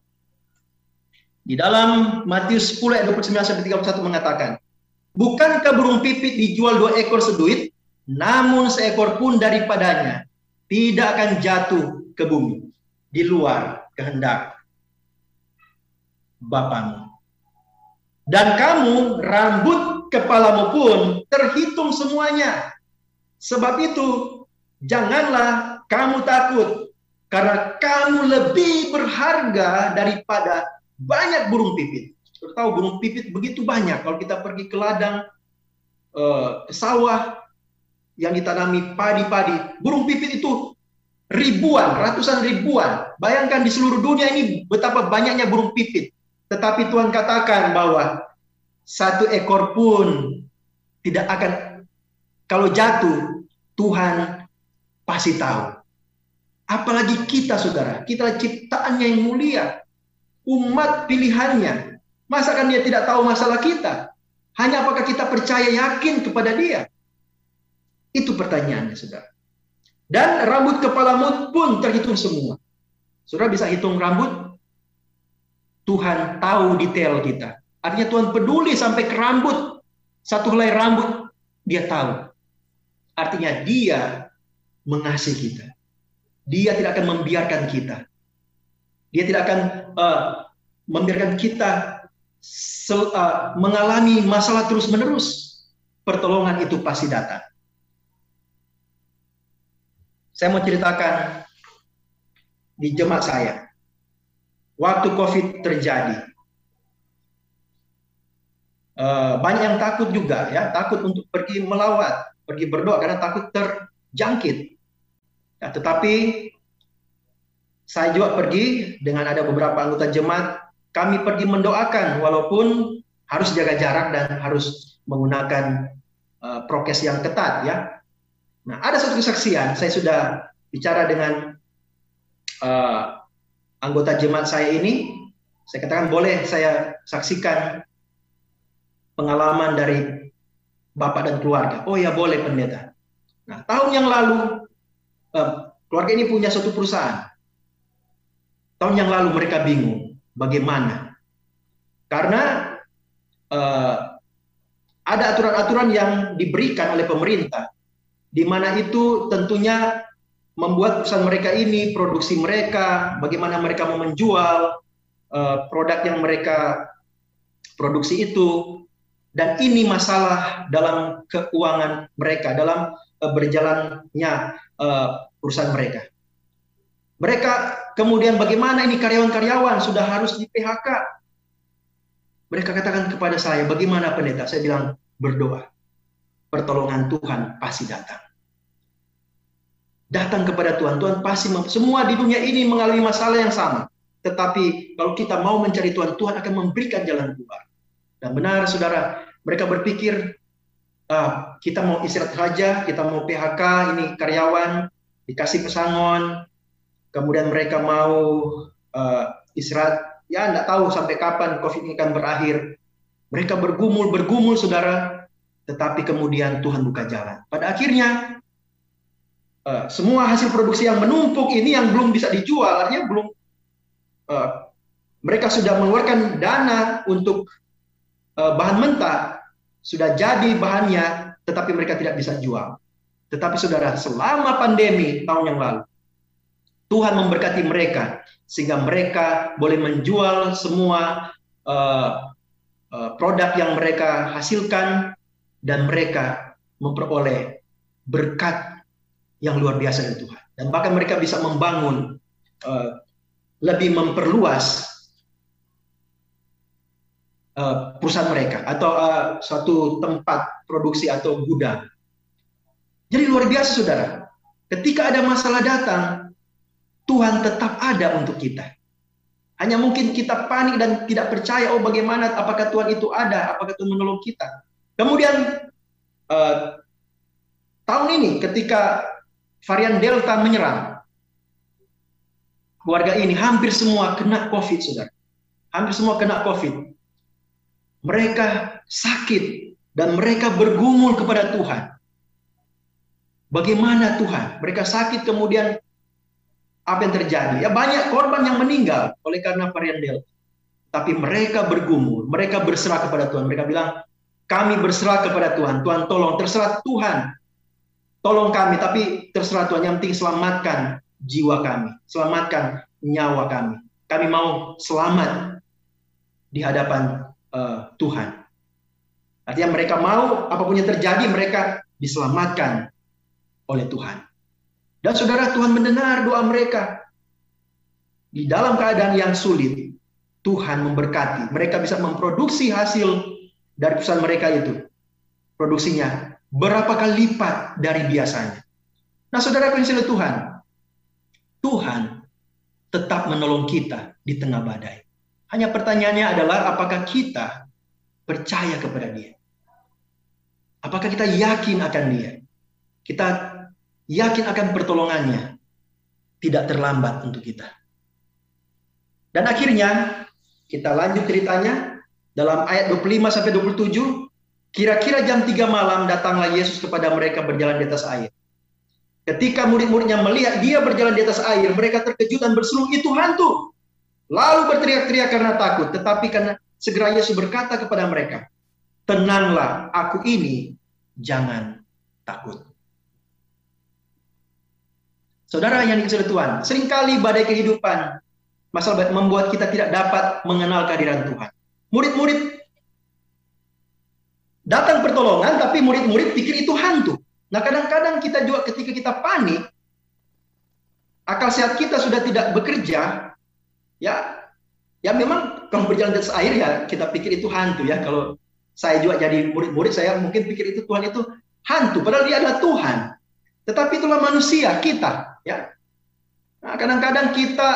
Di dalam Matius 10 ayat 29 sampai 31 mengatakan, Bukankah burung pipit dijual dua ekor seduit, namun seekor pun daripadanya tidak akan jatuh ke bumi di luar kehendak Bapamu. Dan kamu rambut kepalamu pun terhitung semuanya. Sebab itu janganlah kamu takut karena kamu lebih berharga daripada banyak burung pipit. Kita tahu burung pipit begitu banyak. Kalau kita pergi ke ladang, eh, ke sawah yang ditanami padi-padi, burung pipit itu ribuan, ratusan ribuan. Bayangkan di seluruh dunia ini betapa banyaknya burung pipit. Tetapi Tuhan katakan bahwa satu ekor pun tidak akan kalau jatuh Tuhan pasti tahu. Apalagi kita saudara, kita ciptaannya yang mulia, umat pilihannya. Masa kan dia tidak tahu masalah kita? Hanya apakah kita percaya yakin kepada dia? Itu pertanyaannya saudara. Dan rambut kepalamu pun terhitung semua. Saudara bisa hitung rambut? Tuhan tahu detail kita. Artinya Tuhan peduli sampai ke rambut. Satu helai rambut, dia tahu. Artinya dia mengasihi kita. Dia tidak akan membiarkan kita. Dia tidak akan uh, membiarkan kita sel, uh, mengalami masalah terus-menerus. Pertolongan itu pasti datang. Saya mau ceritakan di jemaat saya. Waktu COVID terjadi, uh, banyak yang takut juga ya, takut untuk pergi melawat, pergi berdoa karena takut terjangkit. Ya, tetapi saya juga pergi dengan ada beberapa anggota jemaat, kami pergi mendoakan walaupun harus jaga jarak dan harus menggunakan uh, prokes yang ketat ya. Nah, ada satu kesaksian, saya sudah bicara dengan uh, anggota jemaat saya ini, saya katakan boleh saya saksikan pengalaman dari Bapak dan keluarga. Oh ya boleh pendeta. Nah, tahun yang lalu uh, keluarga ini punya satu perusahaan. Tahun yang lalu mereka bingung bagaimana. Karena uh, ada aturan-aturan yang diberikan oleh pemerintah, di mana itu tentunya membuat perusahaan mereka ini, produksi mereka, bagaimana mereka mau menjual uh, produk yang mereka produksi itu, dan ini masalah dalam keuangan mereka, dalam uh, berjalannya uh, perusahaan mereka. Mereka kemudian bagaimana ini karyawan-karyawan sudah harus di PHK. Mereka katakan kepada saya, bagaimana pendeta? Saya bilang, berdoa. Pertolongan Tuhan pasti datang. Datang kepada Tuhan. Tuhan pasti, semua di dunia ini mengalami masalah yang sama. Tetapi kalau kita mau mencari Tuhan, Tuhan akan memberikan jalan keluar. Dan benar, saudara, mereka berpikir, ah, kita mau istirahat saja, kita mau PHK, ini karyawan, dikasih pesangon, kemudian mereka mau uh, istirahat, ya tidak tahu sampai kapan COVID ini akan berakhir. Mereka bergumul, bergumul saudara, tetapi kemudian Tuhan buka jalan. Pada akhirnya, uh, semua hasil produksi yang menumpuk ini yang belum bisa dijual, artinya belum, uh, mereka sudah mengeluarkan dana untuk bahan mentah, sudah jadi bahannya, tetapi mereka tidak bisa jual. Tetapi saudara, selama pandemi tahun yang lalu, Tuhan memberkati mereka sehingga mereka boleh menjual semua uh, uh, produk yang mereka hasilkan dan mereka memperoleh berkat yang luar biasa dari Tuhan. Dan bahkan mereka bisa membangun uh, lebih memperluas uh, perusahaan mereka atau uh, suatu tempat produksi atau gudang. Jadi luar biasa saudara. Ketika ada masalah datang, Tuhan tetap ada untuk kita. Hanya mungkin kita panik dan tidak percaya, oh bagaimana, apakah Tuhan itu ada, apakah Tuhan menolong kita. Kemudian uh, tahun ini ketika varian Delta menyerang, keluarga ini hampir semua kena COVID, saudara. Hampir semua kena COVID. Mereka sakit dan mereka bergumul kepada Tuhan. Bagaimana Tuhan? Mereka sakit kemudian apa yang terjadi? Ya banyak korban yang meninggal oleh karena varian Delta. Tapi mereka bergumul, mereka berserah kepada Tuhan. Mereka bilang, kami berserah kepada Tuhan. Tuhan tolong, terserah Tuhan. Tolong kami, tapi terserah Tuhan. Yang penting selamatkan jiwa kami. Selamatkan nyawa kami. Kami mau selamat di hadapan uh, Tuhan. Artinya mereka mau apa pun yang terjadi mereka diselamatkan oleh Tuhan. Dan saudara Tuhan mendengar doa mereka. Di dalam keadaan yang sulit, Tuhan memberkati. Mereka bisa memproduksi hasil dari perusahaan mereka itu. Produksinya berapa kali lipat dari biasanya. Nah saudara yang Tuhan, Tuhan tetap menolong kita di tengah badai. Hanya pertanyaannya adalah apakah kita percaya kepada dia? Apakah kita yakin akan dia? Kita yakin akan pertolongannya, tidak terlambat untuk kita. Dan akhirnya kita lanjut ceritanya dalam ayat 25 sampai 27, kira-kira jam 3 malam datanglah Yesus kepada mereka berjalan di atas air. Ketika murid-muridnya melihat dia berjalan di atas air, mereka terkejut dan berseru, itu hantu. Lalu berteriak-teriak karena takut, tetapi karena segera Yesus berkata kepada mereka, tenanglah, aku ini, jangan takut. Saudara yang dikasih Tuhan, sering kali badai kehidupan masalah membuat kita tidak dapat mengenal kehadiran Tuhan. Murid-murid datang pertolongan, tapi murid-murid pikir itu hantu. Nah kadang-kadang kita juga ketika kita panik, akal sehat kita sudah tidak bekerja, ya, ya memang kalau berjalan atas air ya kita pikir itu hantu ya. Kalau saya juga jadi murid-murid, saya mungkin pikir itu Tuhan itu hantu, padahal dia adalah Tuhan. Tetapi itulah manusia kita, Ya. Nah, kadang-kadang kita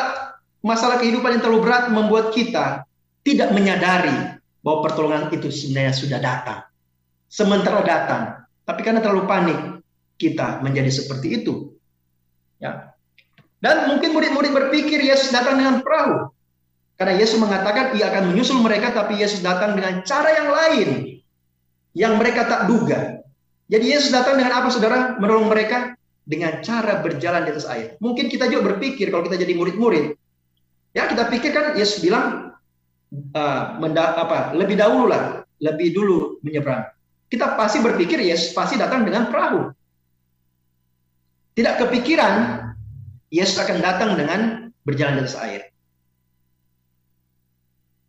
masalah kehidupan yang terlalu berat membuat kita tidak menyadari bahwa pertolongan itu sebenarnya sudah datang. Sementara datang, tapi karena terlalu panik, kita menjadi seperti itu. Ya. Dan mungkin murid-murid berpikir Yesus datang dengan perahu. Karena Yesus mengatakan ia akan menyusul mereka, tapi Yesus datang dengan cara yang lain yang mereka tak duga. Jadi Yesus datang dengan apa, saudara? Menolong mereka dengan cara berjalan di atas air. Mungkin kita juga berpikir kalau kita jadi murid-murid, ya kita pikir kan Yesus bilang uh, apa lebih dahulu lah, lebih dulu menyeberang. Kita pasti berpikir Yesus pasti datang dengan perahu. Tidak kepikiran Yesus akan datang dengan berjalan di atas air.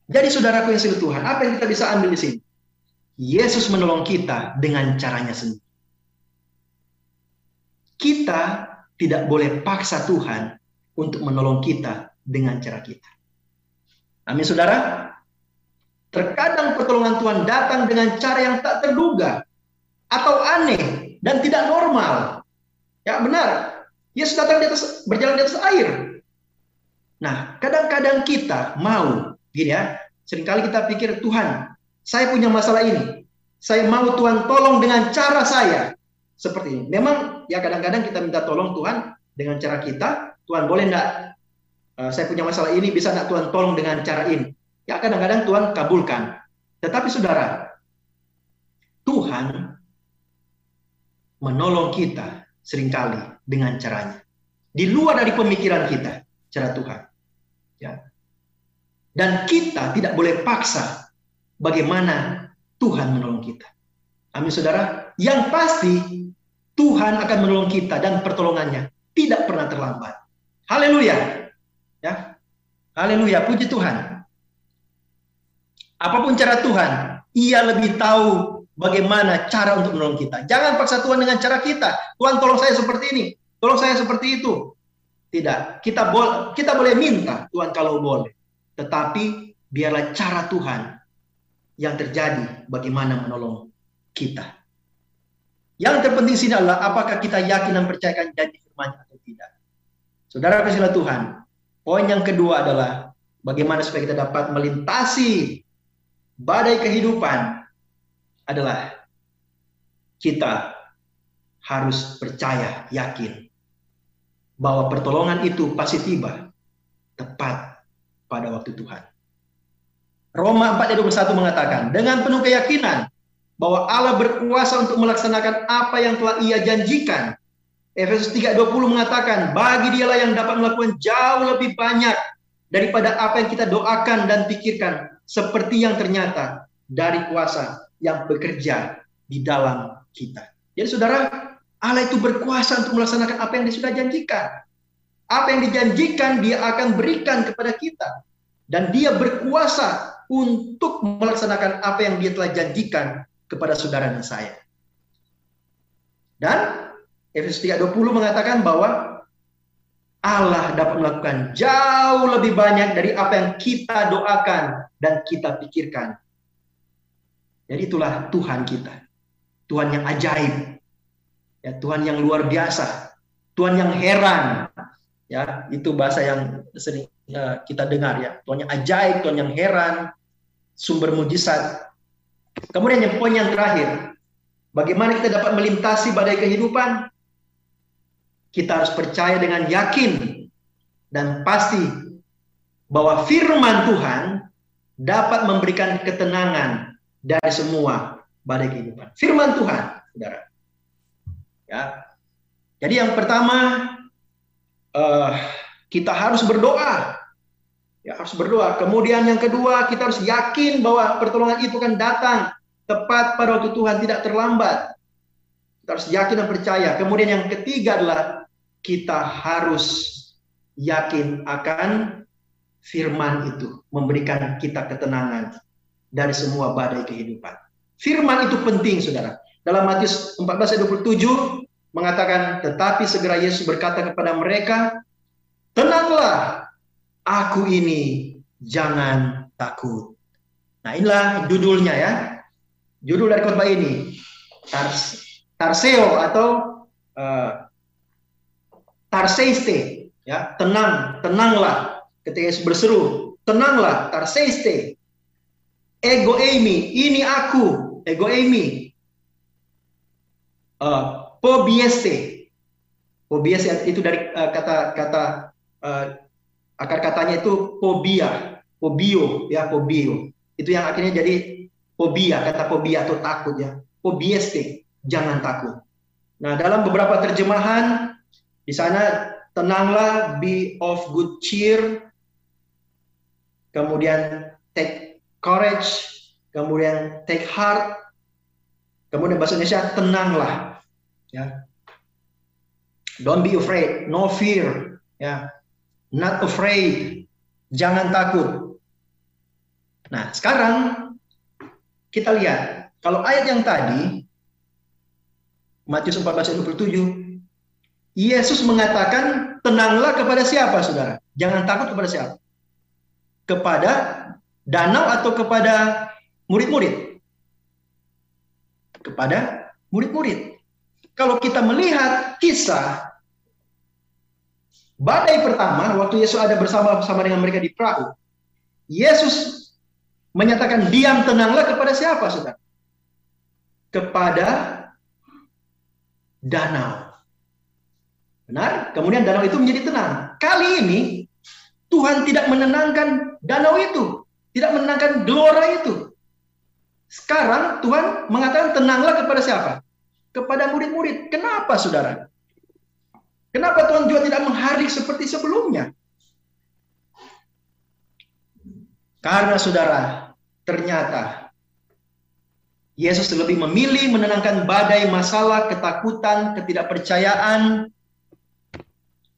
Jadi saudaraku yang sungguh Tuhan, apa yang kita bisa ambil di sini? Yesus menolong kita dengan caranya sendiri. Kita tidak boleh paksa Tuhan untuk menolong kita dengan cara kita. Amin saudara. Terkadang pertolongan Tuhan datang dengan cara yang tak terduga atau aneh dan tidak normal. Ya benar. Yesus datang di atas berjalan di atas air. Nah, kadang-kadang kita mau gini ya. Seringkali kita pikir Tuhan, saya punya masalah ini. Saya mau Tuhan tolong dengan cara saya seperti ini. Memang ya kadang-kadang kita minta tolong Tuhan dengan cara kita. Tuhan boleh enggak uh, saya punya masalah ini bisa enggak Tuhan tolong dengan cara ini? Ya kadang-kadang Tuhan kabulkan. Tetapi saudara, Tuhan menolong kita sering kali dengan caranya. Di luar dari pemikiran kita, cara Tuhan. Ya. Dan kita tidak boleh paksa bagaimana Tuhan menolong kita. Amin saudara. Yang pasti Tuhan akan menolong kita dan pertolongannya tidak pernah terlambat. Haleluya. Ya. Haleluya, puji Tuhan. Apa pun cara Tuhan, ia lebih tahu bagaimana cara untuk menolong kita. Jangan paksa Tuhan dengan cara kita. Tuhan tolong saya seperti ini, tolong saya seperti itu. Tidak, kita boleh kita boleh minta Tuhan kalau boleh. Tetapi biarlah cara Tuhan yang terjadi bagaimana menolong kita. Yang terpenting sini adalah apakah kita yakin dan percayakan janji firman atau tidak. Saudara kasihlah Tuhan. Poin yang kedua adalah bagaimana supaya kita dapat melintasi badai kehidupan adalah kita harus percaya, yakin bahwa pertolongan itu pasti tiba tepat pada waktu Tuhan. Roma 4 ayat 21 mengatakan, dengan penuh keyakinan bahwa Allah berkuasa untuk melaksanakan apa yang telah ia janjikan. Efesus 3:20 mengatakan, bagi dialah yang dapat melakukan jauh lebih banyak daripada apa yang kita doakan dan pikirkan, seperti yang ternyata dari kuasa yang bekerja di dalam kita. Jadi saudara, Allah itu berkuasa untuk melaksanakan apa yang dia sudah janjikan. Apa yang dijanjikan dia akan berikan kepada kita. Dan dia berkuasa untuk melaksanakan apa yang dia telah janjikan kepada saudara dan saya. Dan Efesus 3:20 mengatakan bahwa Allah dapat melakukan jauh lebih banyak dari apa yang kita doakan dan kita pikirkan. Jadi itulah Tuhan kita. Tuhan yang ajaib. Ya, Tuhan yang luar biasa. Tuhan yang heran. Ya, itu bahasa yang sering uh, kita dengar ya. Tuhan yang ajaib, Tuhan yang heran, sumber mujizat, Kemudian yang poin yang terakhir, bagaimana kita dapat melintasi badai kehidupan? Kita harus percaya dengan yakin dan pasti bahwa firman Tuhan dapat memberikan ketenangan dari semua badai kehidupan. Firman Tuhan, saudara. Ya. Jadi yang pertama uh, kita harus berdoa Ya, harus berdoa. Kemudian yang kedua, kita harus yakin bahwa pertolongan itu kan datang tepat pada waktu Tuhan, tidak terlambat. Kita harus yakin dan percaya. Kemudian yang ketiga adalah kita harus yakin akan firman itu memberikan kita ketenangan dari semua badai kehidupan. Firman itu penting, saudara. Dalam Matius 14 ayat 27 mengatakan, tetapi segera Yesus berkata kepada mereka, tenanglah, Aku ini jangan takut. Nah inilah judulnya ya. Judul dari khotbah ini. Tars, tarseo atau uh, tarseiste. Ya, tenang, tenanglah. Ketika Yesus berseru, tenanglah, tarseiste. Ego emi, ini aku. Ego emi. Uh, pobieste. Pobieste itu dari uh, kata kata uh, akar katanya itu fobia, fobio ya fobio. Itu yang akhirnya jadi fobia, kata fobia atau takut ya. Fobieste, jangan takut. Nah, dalam beberapa terjemahan di sana tenanglah, be of good cheer. Kemudian take courage, kemudian take heart. Kemudian bahasa Indonesia tenanglah, ya. Don't be afraid, no fear, ya not afraid, jangan takut. Nah, sekarang kita lihat kalau ayat yang tadi Matius 14 ayat 27 Yesus mengatakan tenanglah kepada siapa Saudara? Jangan takut kepada siapa? Kepada danau atau kepada murid-murid? Kepada murid-murid. Kalau kita melihat kisah Badai pertama, waktu Yesus ada bersama-sama dengan mereka di perahu, Yesus menyatakan diam tenanglah kepada siapa, saudara? Kepada danau. Benar? Kemudian danau itu menjadi tenang. Kali ini Tuhan tidak menenangkan danau itu, tidak menenangkan gelora itu. Sekarang Tuhan mengatakan tenanglah kepada siapa? Kepada murid-murid. Kenapa, saudara? Kenapa Tuhan juga tidak mengharik seperti sebelumnya? Karena saudara, ternyata Yesus lebih memilih menenangkan badai masalah, ketakutan, ketidakpercayaan,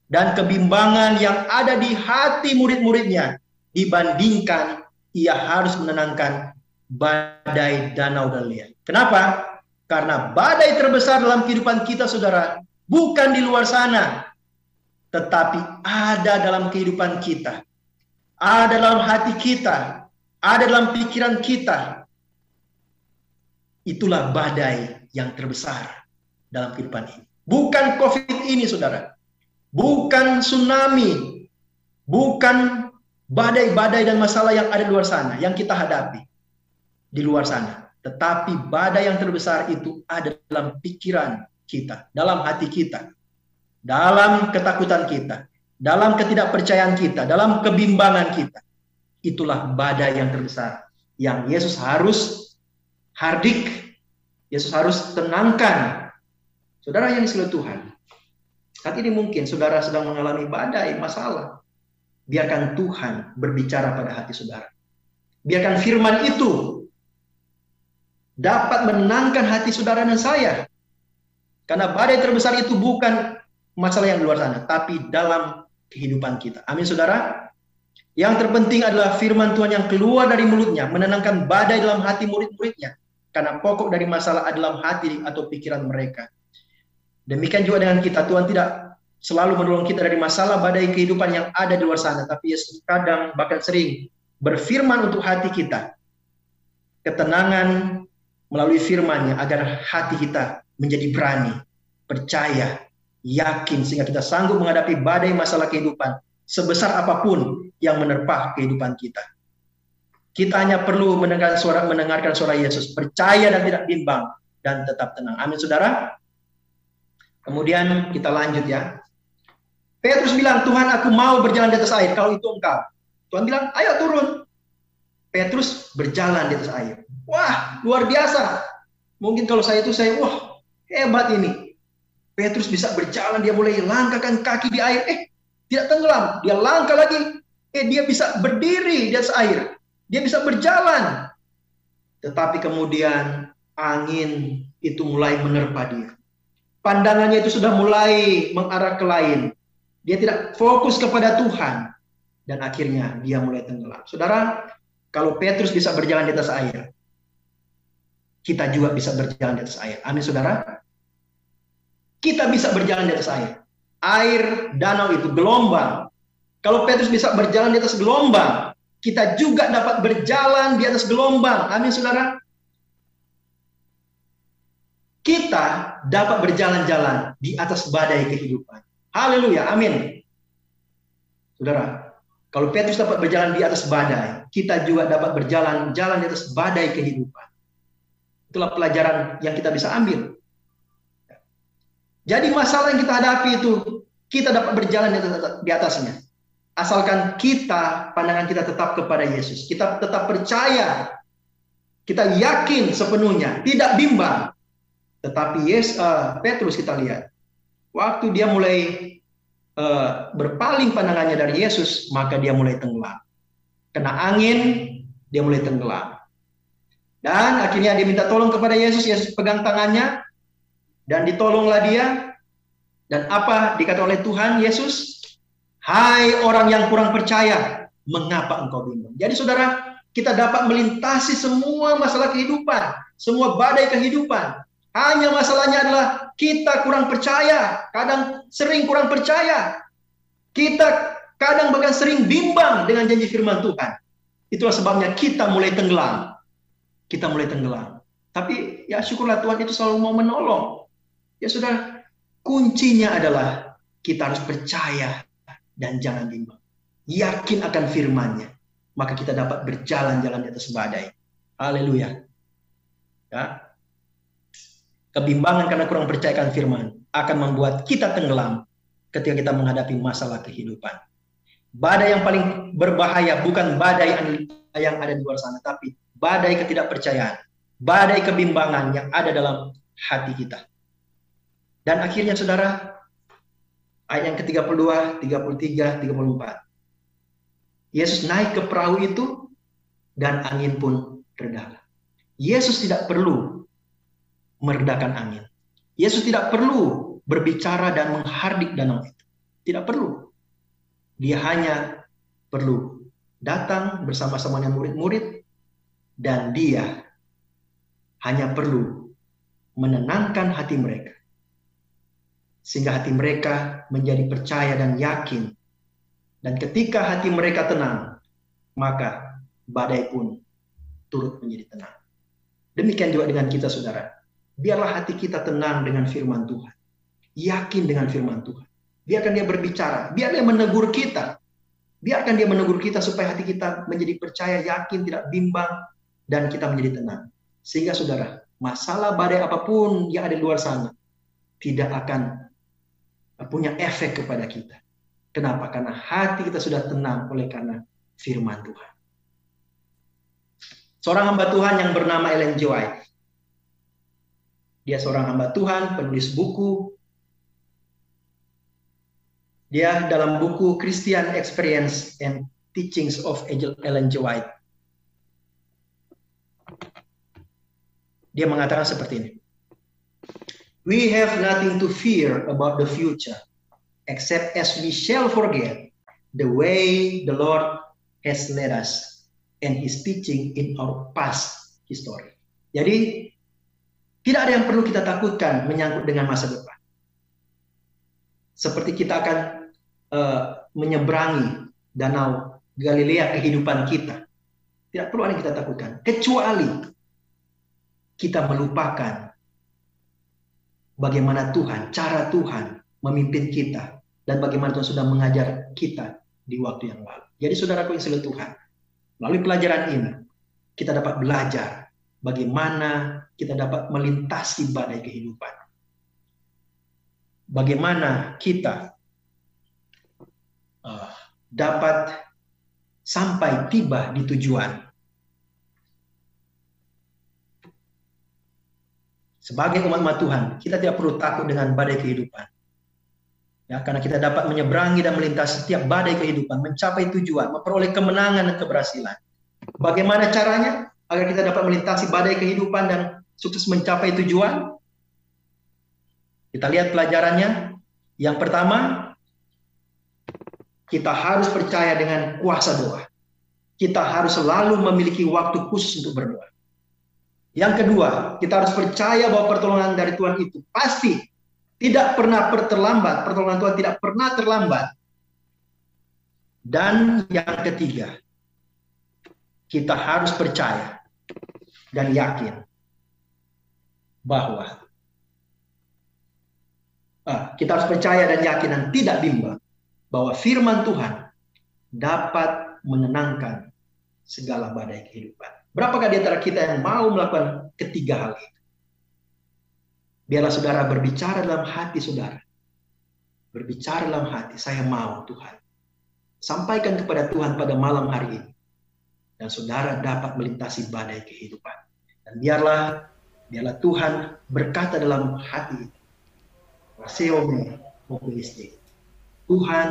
dan kebimbangan yang ada di hati murid-muridnya dibandingkan ia harus menenangkan badai danau Galilea. Kenapa? Karena badai terbesar dalam kehidupan kita, saudara, bukan di luar sana, tetapi ada dalam kehidupan kita, ada dalam hati kita, ada dalam pikiran kita, Itulah badai yang terbesar dalam kehidupan ini. Bukan COVID ini, saudara. Bukan tsunami. Bukan badai-badai dan masalah yang ada di luar sana, yang kita hadapi di luar sana. Tetapi badai yang terbesar itu ada dalam pikiran kita, dalam hati kita, dalam ketakutan kita, dalam ketidakpercayaan kita, dalam kebimbangan kita. Itulah badai yang terbesar yang Yesus harus hardik. Yesus harus tenangkan. Saudara yang disebut Tuhan. Saat ini mungkin saudara sedang mengalami badai, masalah. Biarkan Tuhan berbicara pada hati saudara. Biarkan firman itu dapat menenangkan hati saudara dan saya. Karena badai terbesar itu bukan masalah yang di luar sana, tapi dalam kehidupan kita. Amin saudara. Yang terpenting adalah firman Tuhan yang keluar dari mulutnya, menenangkan badai dalam hati murid-muridnya karena pokok dari masalah adalah hati atau pikiran mereka. Demikian juga dengan kita, Tuhan tidak selalu menolong kita dari masalah badai kehidupan yang ada di luar sana, tapi Yesus kadang bahkan sering berfirman untuk hati kita. Ketenangan melalui firman-Nya agar hati kita menjadi berani, percaya, yakin sehingga kita sanggup menghadapi badai masalah kehidupan sebesar apa pun yang menerpa kehidupan kita. Kita hanya perlu mendengar suara mendengarkan suara Yesus, percaya dan tidak bimbang dan tetap tenang. Amin, saudara. Kemudian kita lanjut ya. Petrus bilang, Tuhan aku mau berjalan di atas air, kalau itu engkau. Tuhan bilang, ayo turun. Petrus berjalan di atas air. Wah, luar biasa. Mungkin kalau saya itu, saya, wah, hebat ini. Petrus bisa berjalan, dia mulai langkahkan kaki di air. Eh, tidak tenggelam. Dia langkah lagi. Eh, dia bisa berdiri di atas air. Dia bisa berjalan. Tetapi kemudian angin itu mulai menerpa dia. Pandangannya itu sudah mulai mengarah ke lain. Dia tidak fokus kepada Tuhan. Dan akhirnya dia mulai tenggelam. Saudara, kalau Petrus bisa berjalan di atas air, kita juga bisa berjalan di atas air. Amin, saudara. Kita bisa berjalan di atas air. Air danau itu gelombang. Kalau Petrus bisa berjalan di atas gelombang, kita juga dapat berjalan di atas gelombang. Amin, saudara. Kita dapat berjalan-jalan di atas badai kehidupan. Haleluya, amin. Saudara, kalau Petrus dapat berjalan di atas badai, kita juga dapat berjalan jalan di atas badai kehidupan. Itulah pelajaran yang kita bisa ambil. Jadi masalah yang kita hadapi itu kita dapat berjalan di atasnya. Asalkan kita, pandangan kita tetap kepada Yesus. Kita tetap percaya. Kita yakin sepenuhnya, tidak bimbang. Tetapi Yes, uh, Petrus kita lihat, waktu dia mulai uh, berpaling pandangannya dari Yesus, maka dia mulai tenggelam. Kena angin, dia mulai tenggelam. Dan akhirnya dia minta tolong kepada Yesus, Yesus pegang tangannya, dan ditolonglah dia. Dan apa dikata oleh Tuhan Yesus? Hai orang yang kurang percaya, mengapa engkau bingung? Jadi saudara, kita dapat melintasi semua masalah kehidupan, semua badai kehidupan. Hanya masalahnya adalah kita kurang percaya, kadang sering kurang percaya. Kita kadang bahkan sering bimbang dengan janji firman Tuhan. Itulah sebabnya kita mulai tenggelam. Kita mulai tenggelam. Tapi ya syukurlah Tuhan itu selalu mau menolong. Ya sudah, kuncinya adalah kita harus percaya dan jangan bimbang. Yakin akan firman-Nya, maka kita dapat berjalan-jalan di atas badai. Haleluya. Ya. Kebimbangan karena kurang percayakan firman akan membuat kita tenggelam ketika kita menghadapi masalah kehidupan. Badai yang paling berbahaya bukan badai yang ada di luar sana, tapi badai ketidakpercayaan, badai kebimbangan yang ada dalam hati kita. Dan akhirnya saudara, ayat yang ke-32, 33, 34. Yesus naik ke perahu itu dan angin pun reda. Yesus tidak perlu meredakan angin. Yesus tidak perlu berbicara dan menghardik danau itu. Tidak perlu. Dia hanya perlu datang bersama-sama dengan murid-murid dan dia hanya perlu menenangkan hati mereka. Sehingga hati mereka menjadi percaya dan yakin. Dan ketika hati mereka tenang, maka badai pun turut menjadi tenang. Demikian juga dengan kita saudara. Biarlah hati kita tenang dengan firman Tuhan. Yakin dengan firman Tuhan. Biarkan dia berbicara, biar dia menegur kita. Biarkan dia menegur kita supaya hati kita menjadi percaya, yakin, tidak bimbang, dan kita menjadi tenang. Sehingga saudara, masalah badai apa pun yang ada di luar sana, tidak akan punya efek kepada kita. Kenapa? Karena hati kita sudah tenang oleh karena firman Tuhan. Seorang hamba Tuhan yang bernama Ellen G. Dia seorang hamba Tuhan, penulis buku, dia dalam buku Christian Experience and Teachings of Ellen G. White. Dia mengatakan seperti ini. We have nothing to fear about the future, except as we shall forget the way the Lord has led us and his teaching in our past history. Jadi, tidak ada yang perlu kita takutkan menyangkut dengan masa depan. Seperti kita akan uh, menyeberangi danau Galilea kehidupan kita. Tidak perlu ada yang kita takutkan. Kecuali kita melupakan bagaimana Tuhan, cara Tuhan memimpin kita. Dan bagaimana Tuhan sudah mengajar kita di waktu yang lalu. Jadi saudaraku yang selalu Tuhan, melalui pelajaran ini, kita dapat belajar bagaimana kita dapat melintasi badai kehidupan. Bagaimana kita uh, dapat sampai tiba di tujuan. Sebagai umat-umat Tuhan, kita tidak perlu takut dengan badai kehidupan. Ya, karena kita dapat menyeberangi dan melintasi setiap badai kehidupan, mencapai tujuan, memperoleh kemenangan dan keberhasilan. Bagaimana caranya agar kita dapat melintasi badai kehidupan dan sukses mencapai tujuan? Kita lihat pelajarannya. Yang pertama, kita harus percaya dengan kuasa doa. Kita harus selalu memiliki waktu khusus untuk berdoa. Yang kedua, kita harus percaya bahwa pertolongan dari Tuhan itu pasti tidak pernah terlambat. Pertolongan Tuhan tidak pernah terlambat. Dan yang ketiga, kita harus percaya dan yakin bahwa ah, kita harus percaya dan yakin dan tidak bimbang bahwa firman Tuhan dapat menenangkan segala badai kehidupan. Berapakah di antara kita yang mau melakukan ketiga hal itu? Biarlah saudara berbicara dalam hati saudara. Berbicara dalam hati, saya mau Tuhan. Sampaikan kepada Tuhan pada malam hari ini. Dan saudara dapat melintasi badai kehidupan. Dan biarlah biarlah Tuhan berkata dalam hati. Raseome Tuhan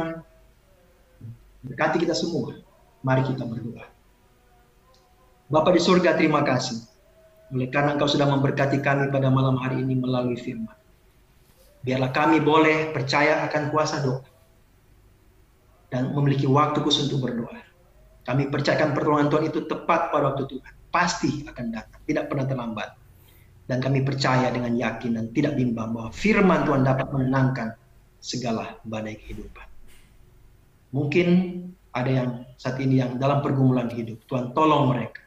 berkati kita semua. Mari kita berdoa. Bapak di surga, terima kasih. Oleh karena Engkau sudah memberkati kami pada malam hari ini melalui firman. Biarlah kami boleh percaya akan kuasa doa. Dan memiliki waktu khusus untuk berdoa. Kami percayakan pertolongan Tuhan itu tepat pada waktu Tuhan. Pasti akan datang, tidak pernah terlambat. Dan kami percaya dengan yakin dan tidak bimbang bahwa firman Tuhan dapat menenangkan segala badai kehidupan. Mungkin ada yang saat ini yang dalam pergumulan hidup. Tuhan tolong mereka.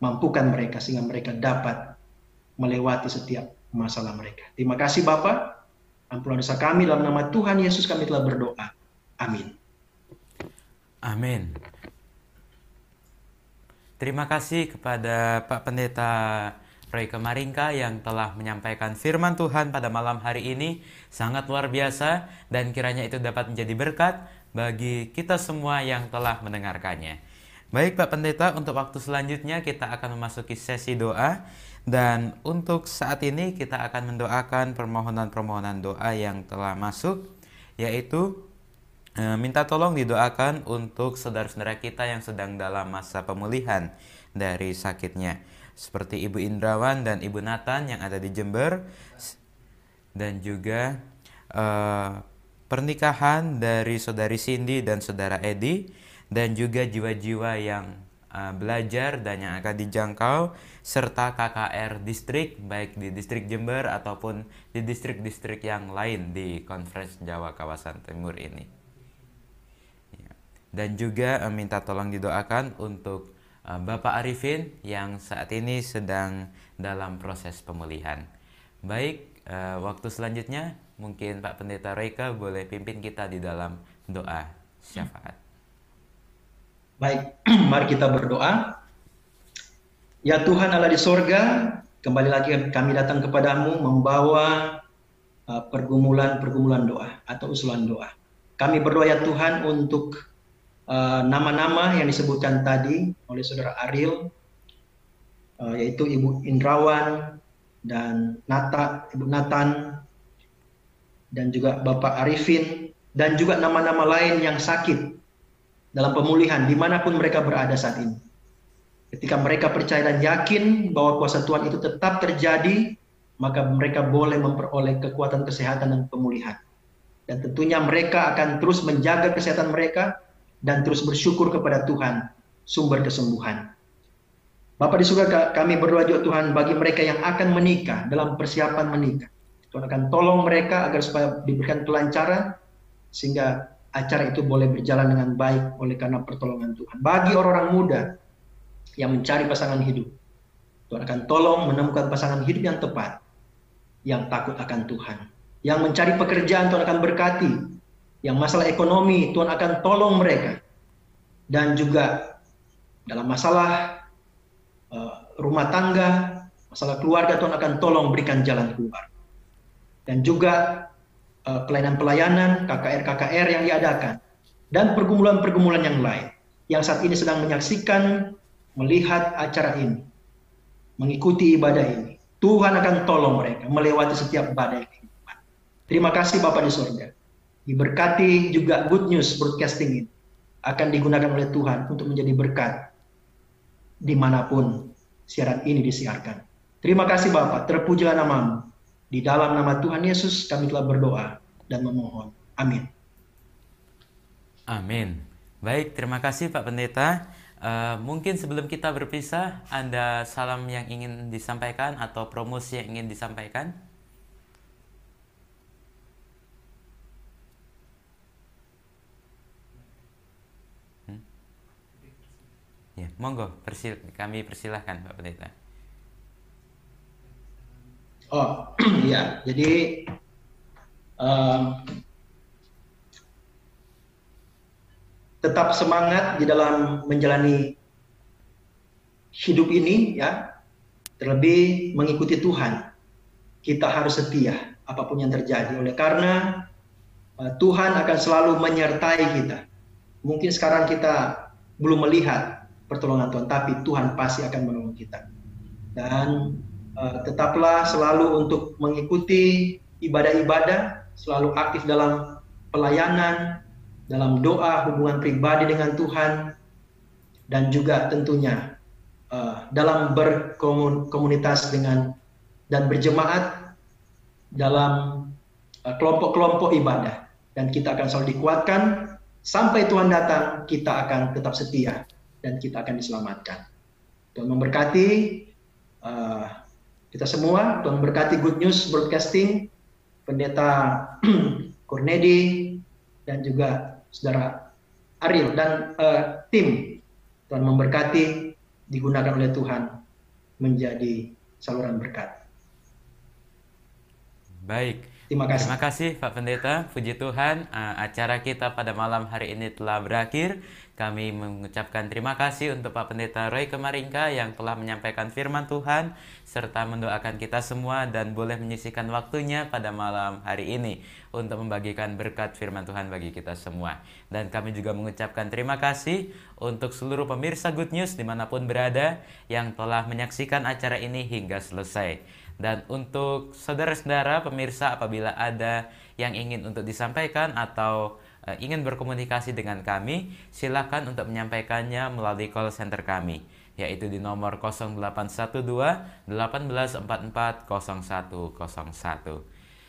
Mampukan mereka sehingga mereka dapat melewati setiap masalah mereka. Terima kasih Bapak. Ampunlah dosa kami dalam nama Tuhan Yesus kami telah berdoa. Amin. Amin. Terima kasih kepada Pak Pendeta Roy Kemaringka yang telah menyampaikan firman Tuhan pada malam hari ini sangat luar biasa dan kiranya itu dapat menjadi berkat bagi kita semua yang telah mendengarkannya. Baik Pak Pendeta, untuk waktu selanjutnya kita akan memasuki sesi doa dan untuk saat ini kita akan mendoakan permohonan-permohonan doa yang telah masuk yaitu minta tolong didoakan untuk saudara-saudara kita yang sedang dalam masa pemulihan dari sakitnya. seperti Ibu Indrawan dan Ibu Nathan yang ada di Jember dan juga uh, pernikahan dari saudari Cindy dan saudara Edi dan juga jiwa-jiwa yang uh, belajar dan yang akan dijangkau serta KKR distrik baik di distrik Jember ataupun di distrik-distrik yang lain di Conference Jawa kawasan timur ini. Dan juga uh, minta tolong didoakan untuk uh, Bapak Arifin yang saat ini sedang dalam proses pemulihan. Baik, uh, waktu selanjutnya mungkin Pak Pendeta Reika boleh pimpin kita di dalam doa syafaat. Baik, mari kita berdoa. Ya Tuhan Allah di sorga, kembali lagi kami datang kepadamu membawa pergumulan-pergumulan doa atau usulan doa. Kami berdoa ya Tuhan untuk nama-nama uh, yang disebutkan tadi oleh Saudara Ariel, uh, yaitu Ibu Indrawan, dan Nata, Ibu Nathan, dan juga Bapak Arifin, dan juga nama-nama lain yang sakit dalam pemulihan di mana pun mereka berada saat ini. Ketika mereka percaya dan yakin bahwa kuasa Tuhan itu tetap terjadi, maka mereka boleh memperoleh kekuatan kesehatan dan pemulihan. Dan tentunya mereka akan terus menjaga kesehatan mereka dan terus bersyukur kepada Tuhan, sumber kesembuhan. Bapak di surga kami berdoa juga Tuhan bagi mereka yang akan menikah dalam persiapan menikah. Tuhan akan tolong mereka agar supaya diberikan kelancaran sehingga acara itu boleh berjalan dengan baik oleh karena pertolongan Tuhan. Bagi orang-orang muda yang mencari pasangan hidup, Tuhan akan tolong menemukan pasangan hidup yang tepat, yang takut akan Tuhan. Yang mencari pekerjaan Tuhan akan berkati. Yang masalah ekonomi Tuhan akan tolong mereka. Dan juga dalam masalah Eh, rumah tangga, masalah keluarga Tuhan akan tolong berikan jalan keluar. Dan juga eh, pelayanan-pelayanan, KKR-KKR yang diadakan, dan pergumulan-pergumulan yang lain yang saat ini sedang menyaksikan, melihat acara ini, mengikuti ibadah ini. Tuhan akan tolong mereka melewati setiap badai kehidupan. Terima kasih Bapak di surga. Diberkati juga Good News Broadcasting ini akan digunakan oleh Tuhan untuk menjadi berkat di mana pun siaran ini disiarkan. Terima kasih Bapak, terpujilah namamu. Di dalam nama Tuhan Yesus kami telah berdoa dan memohon. Amin. Amin. Baik, terima kasih Pak Pendeta. Uh, mungkin sebelum kita berpisah, ada salam yang ingin disampaikan atau promosi yang ingin disampaikan? Ya, monggo, persil kami persilahkan Pak Pendeta. Oh, iya. Jadi um, tetap semangat di dalam menjalani hidup ini ya. Terlebih mengikuti Tuhan. Kita harus setia apa pun yang terjadi oleh karena uh, Tuhan akan selalu menyertai kita. Mungkin sekarang kita belum melihat pertolongan Tuhan, tapi Tuhan pasti akan menolong kita. Dan uh, tetaplah selalu untuk mengikuti ibadah-ibadah, selalu aktif dalam pelayanan, dalam doa, hubungan pribadi dengan Tuhan, dan juga tentunya uh, dalam berkomunitas dengan dan berjemaat dalam eh, kelompok-kelompok uh, ibadah. Dan kita akan selalu dikuatkan sampai Tuhan datang, kita akan tetap setia dan kita akan diselamatkan. Tuhan memberkati uh, kita semua. Tuhan memberkati Good News Broadcasting, Pendeta Cornedi, dan juga Saudara Ariel dan uh, tim. Tuhan memberkati digunakan oleh Tuhan menjadi saluran berkat. Baik. Terima kasih. Terima kasih Pak Pendeta. Puji Tuhan, uh, acara kita pada malam hari ini telah berakhir. Kami mengucapkan terima kasih untuk Pak Pendeta Roy Kemaringka yang telah menyampaikan firman Tuhan serta mendoakan kita semua dan boleh menyisikan waktunya pada malam hari ini untuk membagikan berkat firman Tuhan bagi kita semua. Dan kami juga mengucapkan terima kasih untuk seluruh pemirsa Good News di mana pun berada yang telah menyaksikan acara ini hingga selesai. Dan untuk saudara-saudara pemirsa apabila ada yang ingin untuk disampaikan atau ingin berkomunikasi dengan kami, silakan untuk menyampaikannya melalui call center kami yaitu di nomor 0812 1844 0101.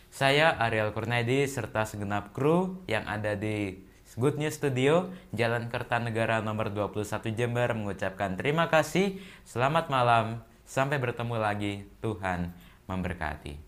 Saya Ariel Kurnedi serta segenap kru yang ada di Good News Studio, Jalan Kertanegara nomor 21 Jember mengucapkan terima kasih, selamat malam, sampai bertemu lagi, Tuhan memberkati.